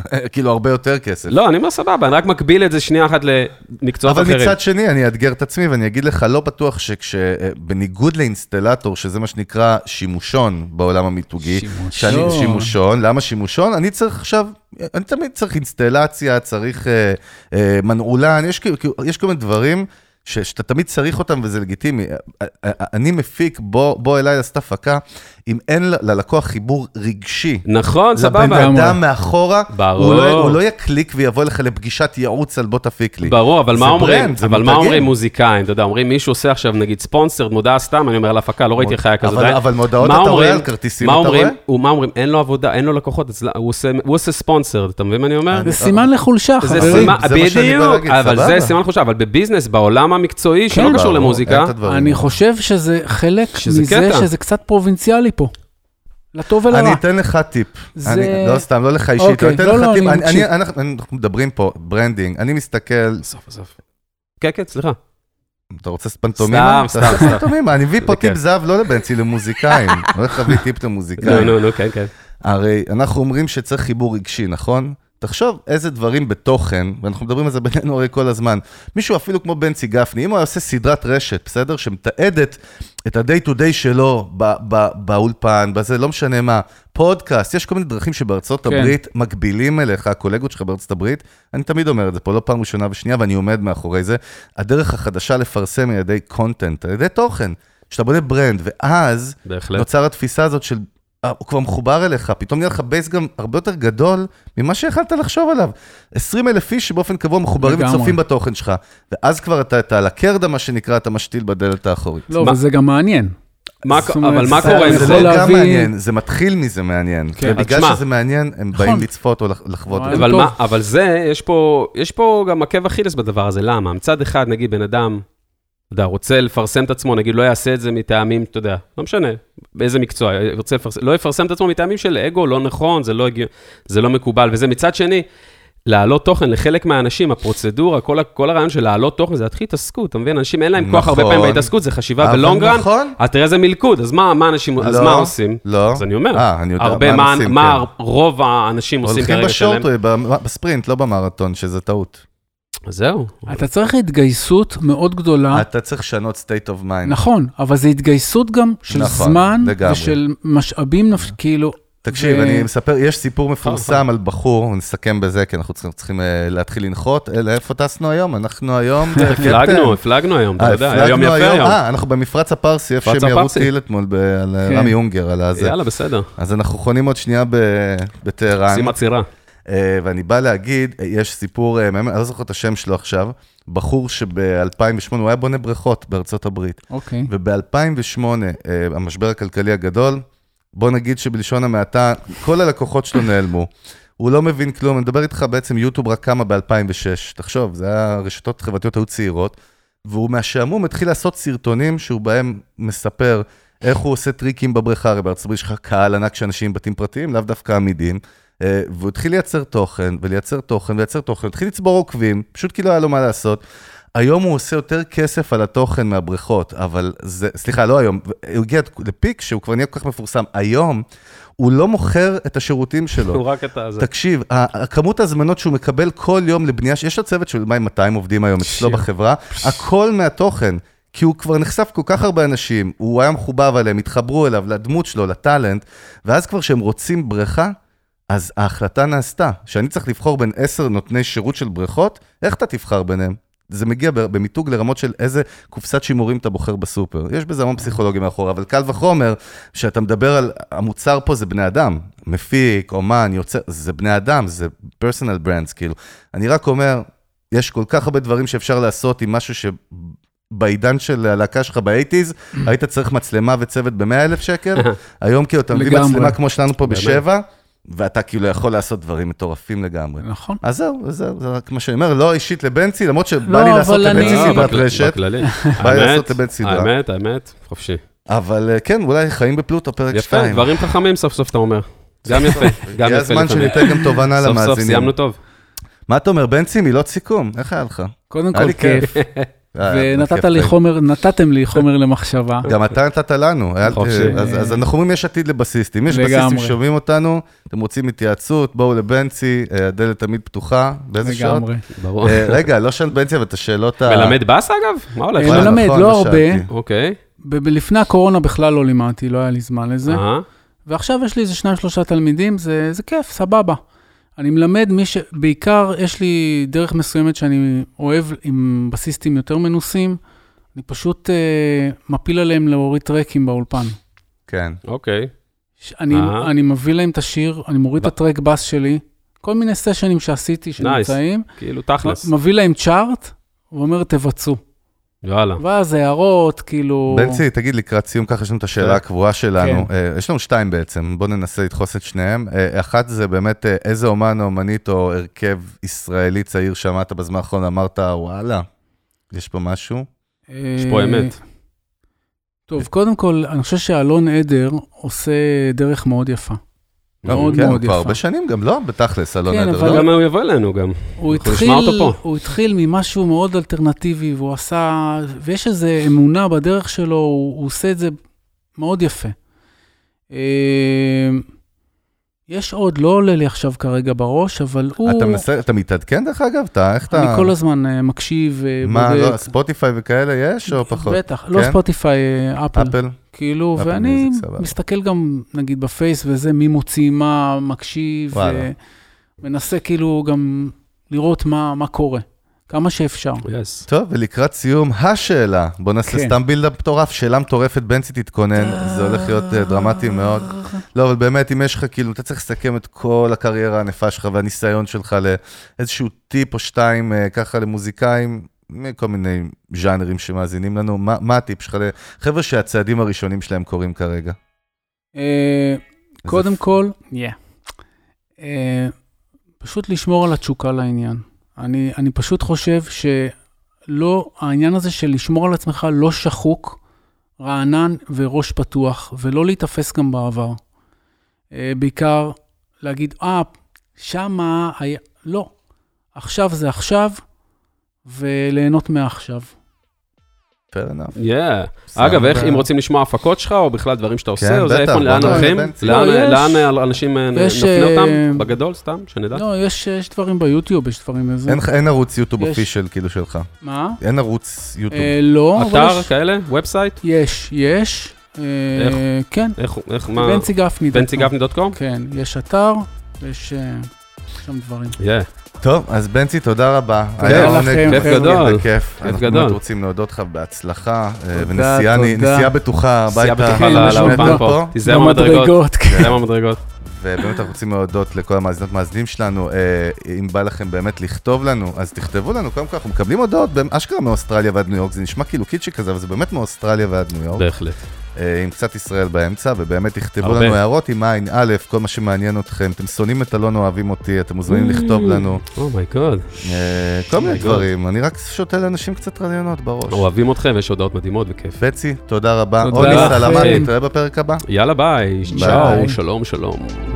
כאילו, הרבה יותר כסף. לא, אני אומר סבבה, אני רק מקביל את זה שנייה אחת למקצועות אבל אחרים. מצד שני, אני אאתגר את עצמי ואני אגיד לך, לא בטוח שכשבניגוד לאינסטלטור, שזה מה שנקרא שימושון בעולם המיתוגי, שימושון. שאני שימושון, למה שימושון? אני צריך עכשיו, אני תמיד צריך אינסטלציה, צריך אה, אה, מנעולן, יש, יש כל מיני דברים שאתה תמיד צריך אותם וזה לגיטימי. אה, אה, אה, אני מפיק, בוא, בוא אליי לעשות הפקה, אם אין ללקוח חיבור רגשי. נכון, לבן סבבה. לגמרי. אדם מאחורה, ברור. הוא לא, הוא לא יקליק ויבוא לך לפגישת ייעוץ על בוא תפיק לי. ברור, אבל מה אומרים, brand, אבל מה. אומרים מוזיקאים, אתה יודע, אומרים מישהו עושה עכשיו נגיד sponsored, מודעה סתם, אני אומר על הפקה, לא ראיתי היה כזה. אבל-. אבל מודעות אתה רואה? על כרטיסים, מה אתה אומרים? רואה? הוא- מה אומרים? אין לו עבודה, אין לו לקוחות, הוא עושה- הוא עושה sponsored, אתה מבין מה אני אומר? זה סימן לחולשה, זה חברים. סימן, זה מה שאני בא בדיוק, אבל. זה סימן חושב, אבל ב business, בעולם המקצועי, שלא כן. קשור ברור, למוזיקה, אני. חושב שזה חלק שזה מזה קטע. שזה קצת פרובינציאלי פה. לטוב ולרע. אני אתן לך טיפ. זה- אני, לא סתם, לא לך אישית, אוקיי, אני אתן לא, לך לא, טיפ. אני אני, אנחנו, אנחנו מדברים פה, branding, אני מסתכל, סוף סוף. כן, כן, סליחה. אתה רוצה פנטומימה? סתם, סתם, סתם. פנטומימה, אני מביא פה טיפ כן. זהב לא לבנצי, למוזיקאים. אני הולך להביא טיפ נו, למוזיקאים. נו, נו, כן, כן. הרי אנחנו אומרים שצריך חיבור רגשי, נכון? תחשוב איזה דברים בתוכן, ואנחנו מדברים על זה בינינו הרי כל הזמן. מישהו אפילו כמו בנצי גפני, אם הוא היה עושה סדרת רשת, בסדר? שמתעדת את ה-day to day שלו ב- ב- באולפן, בזה, לא משנה מה, פודקאסט, יש כל מיני דרכים שבארצות כן. הברית מקבילים אליך, הקולגות שלך בארצות הברית, אני תמיד אומר את זה פה, לא פעם ראשונה ושנייה, ואני עומד מאחורי זה. הדרך החדשה לפרסם על ידי קונטנט, על ידי תוכן, שאתה בונה brand, ואז בהחלט. נוצר התפיסה הזאת של, הוא כבר מחובר אליך, פתאום נהיה לך base גם הרבה יותר גדול ממה שיכלת לחשוב עליו. 20 אלף איש שבאופן קבוע מחוברים לגמרי. וצופים בתוכן שלך, ואז כבר אתה, אתה על הקרדה, מה שנקרא, אתה משתיל בדלת האחורית. לא, מה- וזה גם מעניין. מה- אומרת, אבל מה קורה עם זה זה? זה יכול גם מעניין, זה מתחיל מזה מעניין. כן. ובגלל שזה מעניין, הם נכון. באים לצפות או לח- לחוות את אבל- זה. אבל, טוב. מה, אבל זה, יש פה, יש פה גם עקב אכילס בדבר הזה, למה? מצד אחד, נגיד, בן אדם, אתה יודע, רוצה לפרסם את עצמו, נגיד, לא יעשה את זה מטעמים, אתה יודע, לא משנה, באיזה מקצוע, רוצה לפרסם, לא יפרסם את עצמו מטעמים של אגו, לא נכון, זה לא, זה לא מקובל, וזה מצד שני, להעלות תוכן לחלק מהאנשים, הפרוצדורה, כל, כל הרעיון של להעלות תוכן, זה להתחיל התעסקות, אתה מבין? אנשים אין להם כוח הרבה נכון. פעמים בהתעסקות, זה חשיבה בלונגרן, נכון. אז תראה איזה מלכוד, אז מה, מה אנשים, אז לא, מה עושים? לא. אז אני אומר, אה, אני יודע, הרבה, מה מה, עושים, מה כן. רוב האנשים עושים הולכים כרגע שלהם? בשורט, בספרינט, לא במרתון, שזה טעות. אז זהו. אתה צריך התגייסות מאוד גדולה. אתה צריך לשנות state of mind. נכון, אבל זה התגייסות גם של נכון, זמן לגמרי. ושל משאבים, נפש- כאילו... תקשיב, ו- אני מספר, יש סיפור מפורסם על בחור, נסכם בזה, כי אנחנו צריכים- צריכים אה, להתחיל לנחות. אלה, איפה טסנו היום? אנחנו היום... הפלגנו, הפלגנו היום, אתה אה, יודע, היום יפה היום. אה, אנחנו במפרץ הפרסי, איפה שהם ירו. טיל אתמול ב- על אה, כן. רמי אונגר, על הזה. יאללה, בסדר. אז אנחנו חונים עוד שנייה ב- בטהרן, שים עצירה. אה, ואני בא להגיד, אה, יש סיפור, אה, אני לא זוכר את השם שלו עכשיו, בחור שב-2008, הוא היה בונה בריכות בארצות הברית. אוקיי. וב-2008, המשבר הכלכלי הגדול, בוא נגיד שבלשון המעטה, כל הלקוחות שלו נעלמו. הוא לא מבין כלום, אני מדבר איתך בעצם, יוטיוב רק קמה ב-2006. תחשוב, זה היה, רשתות חברתיות היו צעירות, והוא מהשעמום התחיל לעשות סרטונים שהוא בהם מספר איך הוא עושה טריקים בבריכה, הרי בארצות הברית יש לך קהל ענק של אנשים עם בתים פרטיים, לאו דווקא עמידים. אה, והוא התחיל לייצר תוכן, ולייצר תוכן, ולייצר תוכן, התחיל לצבור עוקבים, פשוט כי לא היה לו מה לעשות. היום הוא עושה יותר כסף על התוכן מהבריכות, אבל זה, סליחה, לא היום, הוא הגיע לפיק שהוא כבר נהיה כל כך מפורסם. היום הוא לא מוכר את השירותים שלו. הוא רק את הזה. תקשיב, הכמות ההזמנות שהוא מקבל כל יום לבנייה, יש לו צוות של מה, 200 עובדים היום אצלו. בחברה, הכל מהתוכן. כי הוא כבר נחשף כל כך הרבה אנשים, הוא היה מחובב עליהם, התחברו אליו, לדמות שלו, לטאלנט, ואז כבר כשהם רוצים בריכה, אז ההחלטה נעשתה, שאני צריך לבחור בין עשר נותני שירות של בריכות, איך אתה תבחר ביניהם? זה מגיע במיתוג לרמות של איזה קופסת שימורים אתה בוחר בסופר. יש בזה המון פסיכולוגיה מאחורה, אבל קל וחומר, שאתה מדבר על, המוצר פה זה בני אדם, מפיק, אומן, יוצר, זה בני אדם, זה personal brands, כאילו. אני רק אומר, יש כל כך הרבה דברים שאפשר לעשות עם משהו שבעידן של הלהקה שלך ב eighties, היית צריך מצלמה וצוות ב-100 אלף שקל, היום כאילו אתה מביא מצלמה כמו שלנו פה בשבע. ואתה כאילו יכול לעשות דברים מטורפים לגמרי. נכון. אז זהו, זהו, זה רק מה שאני אומר, לא אישית לבנצי, למרות שבא לי לעשות לבנצי סדרת רשת. בא לי לעשות לבנצי סדרה. האמת, האמת, חופשי. אבל אה, כן, אולי חיים בפלוטו, פרק 2. יפה, דברים חכמים סוף סוף אתה אומר. גם יפה, גם יפה. הגיע הזמן שניתן גם תובנה למאזינים. סוף סוף סיימנו טוב. מה אתה אומר, בנצי, מילות סיכום, איך היה לך? קודם כל, כיף. ונתת לי חומר, נתתם לי חומר למחשבה. גם אתה נתת לנו. אז אנחנו אומרים יש עתיד לבסיסטים. יש בסיסטים ששומעים אותנו, אתם רוצים התייעצות, בואו לבנצי, הדלת תמיד פתוחה. באיזה שעות? לגמרי. רגע, לא שאלת בנצי, אבל את השאלות ה... מלמד באס אגב? מה הולך? מלמד, נכון, לא הרבה. אוקיי. לפני הקורונה בכלל לא לימדתי, לא היה לי זמן לזה. ועכשיו יש לי איזה שניים, שלושה תלמידים, זה כיף, סבבה. אני מלמד מי ש... בעיקר יש לי דרך מסוימת שאני אוהב עם בסיסטים יותר מנוסים, אני פשוט אה, מפיל עליהם להוריד track ים באולפן. כן. אוקיי. אני, אה. אני מביא להם את השיר, אני מוריד ב... את הטראק בס שלי, כל מיני סשנים שעשיתי שנמצאים. nice, כאילו תכלס. מביא להם chart, ואומר, תבצעו. יאללה. ואז הערות, כאילו... בנצי, תגיד, לקראת סיום, ככה יש לנו את השאלה כן. הקבועה שלנו. כן. יש לנו שתיים בעצם, בואו ננסה לדחוס את שניהם. אה, אחת זה באמת, אה, איזה אומן או אומנית או הרכב ישראלי צעיר שמעת בזמן האחרון, אמרת, וואלה, יש פה משהו? יש פה אמת. טוב, קודם כל, אני חושב שאלון עדר עושה דרך מאוד יפה. מאוד כן, מאוד יפה. כבר הרבה שנים גם, לא? בתכלס, אלון כן, עדר. אבל גם הוא יבוא אלינו גם. הוא התחיל, הוא התחיל ממשהו מאוד אלטרנטיבי, והוא עשה, ויש איזו אמונה בדרך שלו, הוא, הוא עושה את זה מאוד יפה. אה, יש עוד, לא עולה לי עכשיו כרגע בראש, אבל הוא... אתה מנסה, אתה מתעדכן דרך אגב? אתה, איך אתה... אני כל הזמן אה, מקשיב ובודק. מה, לא, ספוטיפיי וכאלה יש או פחות? בטח, לא כן? לא ספוטיפיי, אפל. אפל? כאילו, אפל ואני מסתכל גם, נגיד, בפייס וזה, מי מוציא מה, מקשיב, ומנסה כאילו גם לראות מה, מה קורה. כמה שאפשר. Yes. טוב, ולקראת סיום, השאלה. בוא נעשה כן. סתם בילדה מטורף, שאלה מטורפת, בנצי תתכונן, זה הולך להיות uh, דרמטי מאוד. לא, אבל באמת, אם יש לך, כאילו, אתה צריך לסכם את כל הקריירה הענפה שלך והניסיון שלך לאיזשהו טיפ או שתיים, uh, ככה למוזיקאים, מכל מיני ז'אנרים שמאזינים לנו, מה, מה הטיפ שלך לחבר'ה שהצעדים הראשונים שלהם קורים כרגע? Uh, קודם כל, yeah. uh, פשוט לשמור על התשוקה לעניין. אני, אני פשוט חושב שלא, העניין הזה של לשמור על עצמך לא שחוק, רענן וראש פתוח, ולא להיתפס גם בעבר. אה, בעיקר להגיד, אה, שמה היה... לא. עכשיו זה עכשיו, וליהנות מעכשיו. Fair enough. Yeah. אגב, איך, אם רוצים לשמוע הפקות שלך, או בכלל דברים שאתה עושה, או זה איפה, לאן הולכים? לאן אנשים אה, נפנה אותם? אה, בגדול, סתם, שנדע? לא, יש דברים ביוטיוב, יש דברים איזה... אין ערוץ יוטיוב אופישל כאילו שלך. מה? אין ערוץ יוטיוב. לא, אבל... אתר כאלה? ובסייט? יש, יש. איך? כן. איך, מה? בנצי גפני. בנצי גפני דוט קום? כן, יש אתר, ויש שם דברים. Yeah. טוב, אז בנצי, תודה רבה. היה עונג, כיף גדול. כיף. אנחנו באמת רוצים להודות לך בהצלחה, אה, ונסיעה בטוחה הביתה. נסיעה בטוחה לאולפן פה. תיזהר מהמדרגות. תיזהר מהמדרגות. ובאמת אנחנו רוצים להודות לכל המאזינות והמאזינים שלנו. אה, אם בא לכם באמת לכתוב לנו, אז תכתבו לנו. קודם כל, אנחנו מקבלים הודעות, אשכרה מאוסטרליה ועד ניו יורק. זה נשמע כאילו קיצ'י כזה, אבל זה באמת מאוסטרליה ועד ניו יורק. בהחלט. אה, עם קצת ישראל באמצע, ובאמת תכתבו לנו הערות אם אין א', כל מה שמעניין אתכם. אתם שונאים את אלון, אוהבים אותי, אתם מוזמנים לכתוב לנו. oh my god. אה, כל מיני דברים, אני רק שותל לאנשים קצת רעיונות בראש. אוהבים אתכם, יש הודעות מדהימות וכיף. בנצי, תודה רבה. תודה. אולי סלמת, נתראה בפרק הבא. יאללה ביי, צ'או, שלום שלום.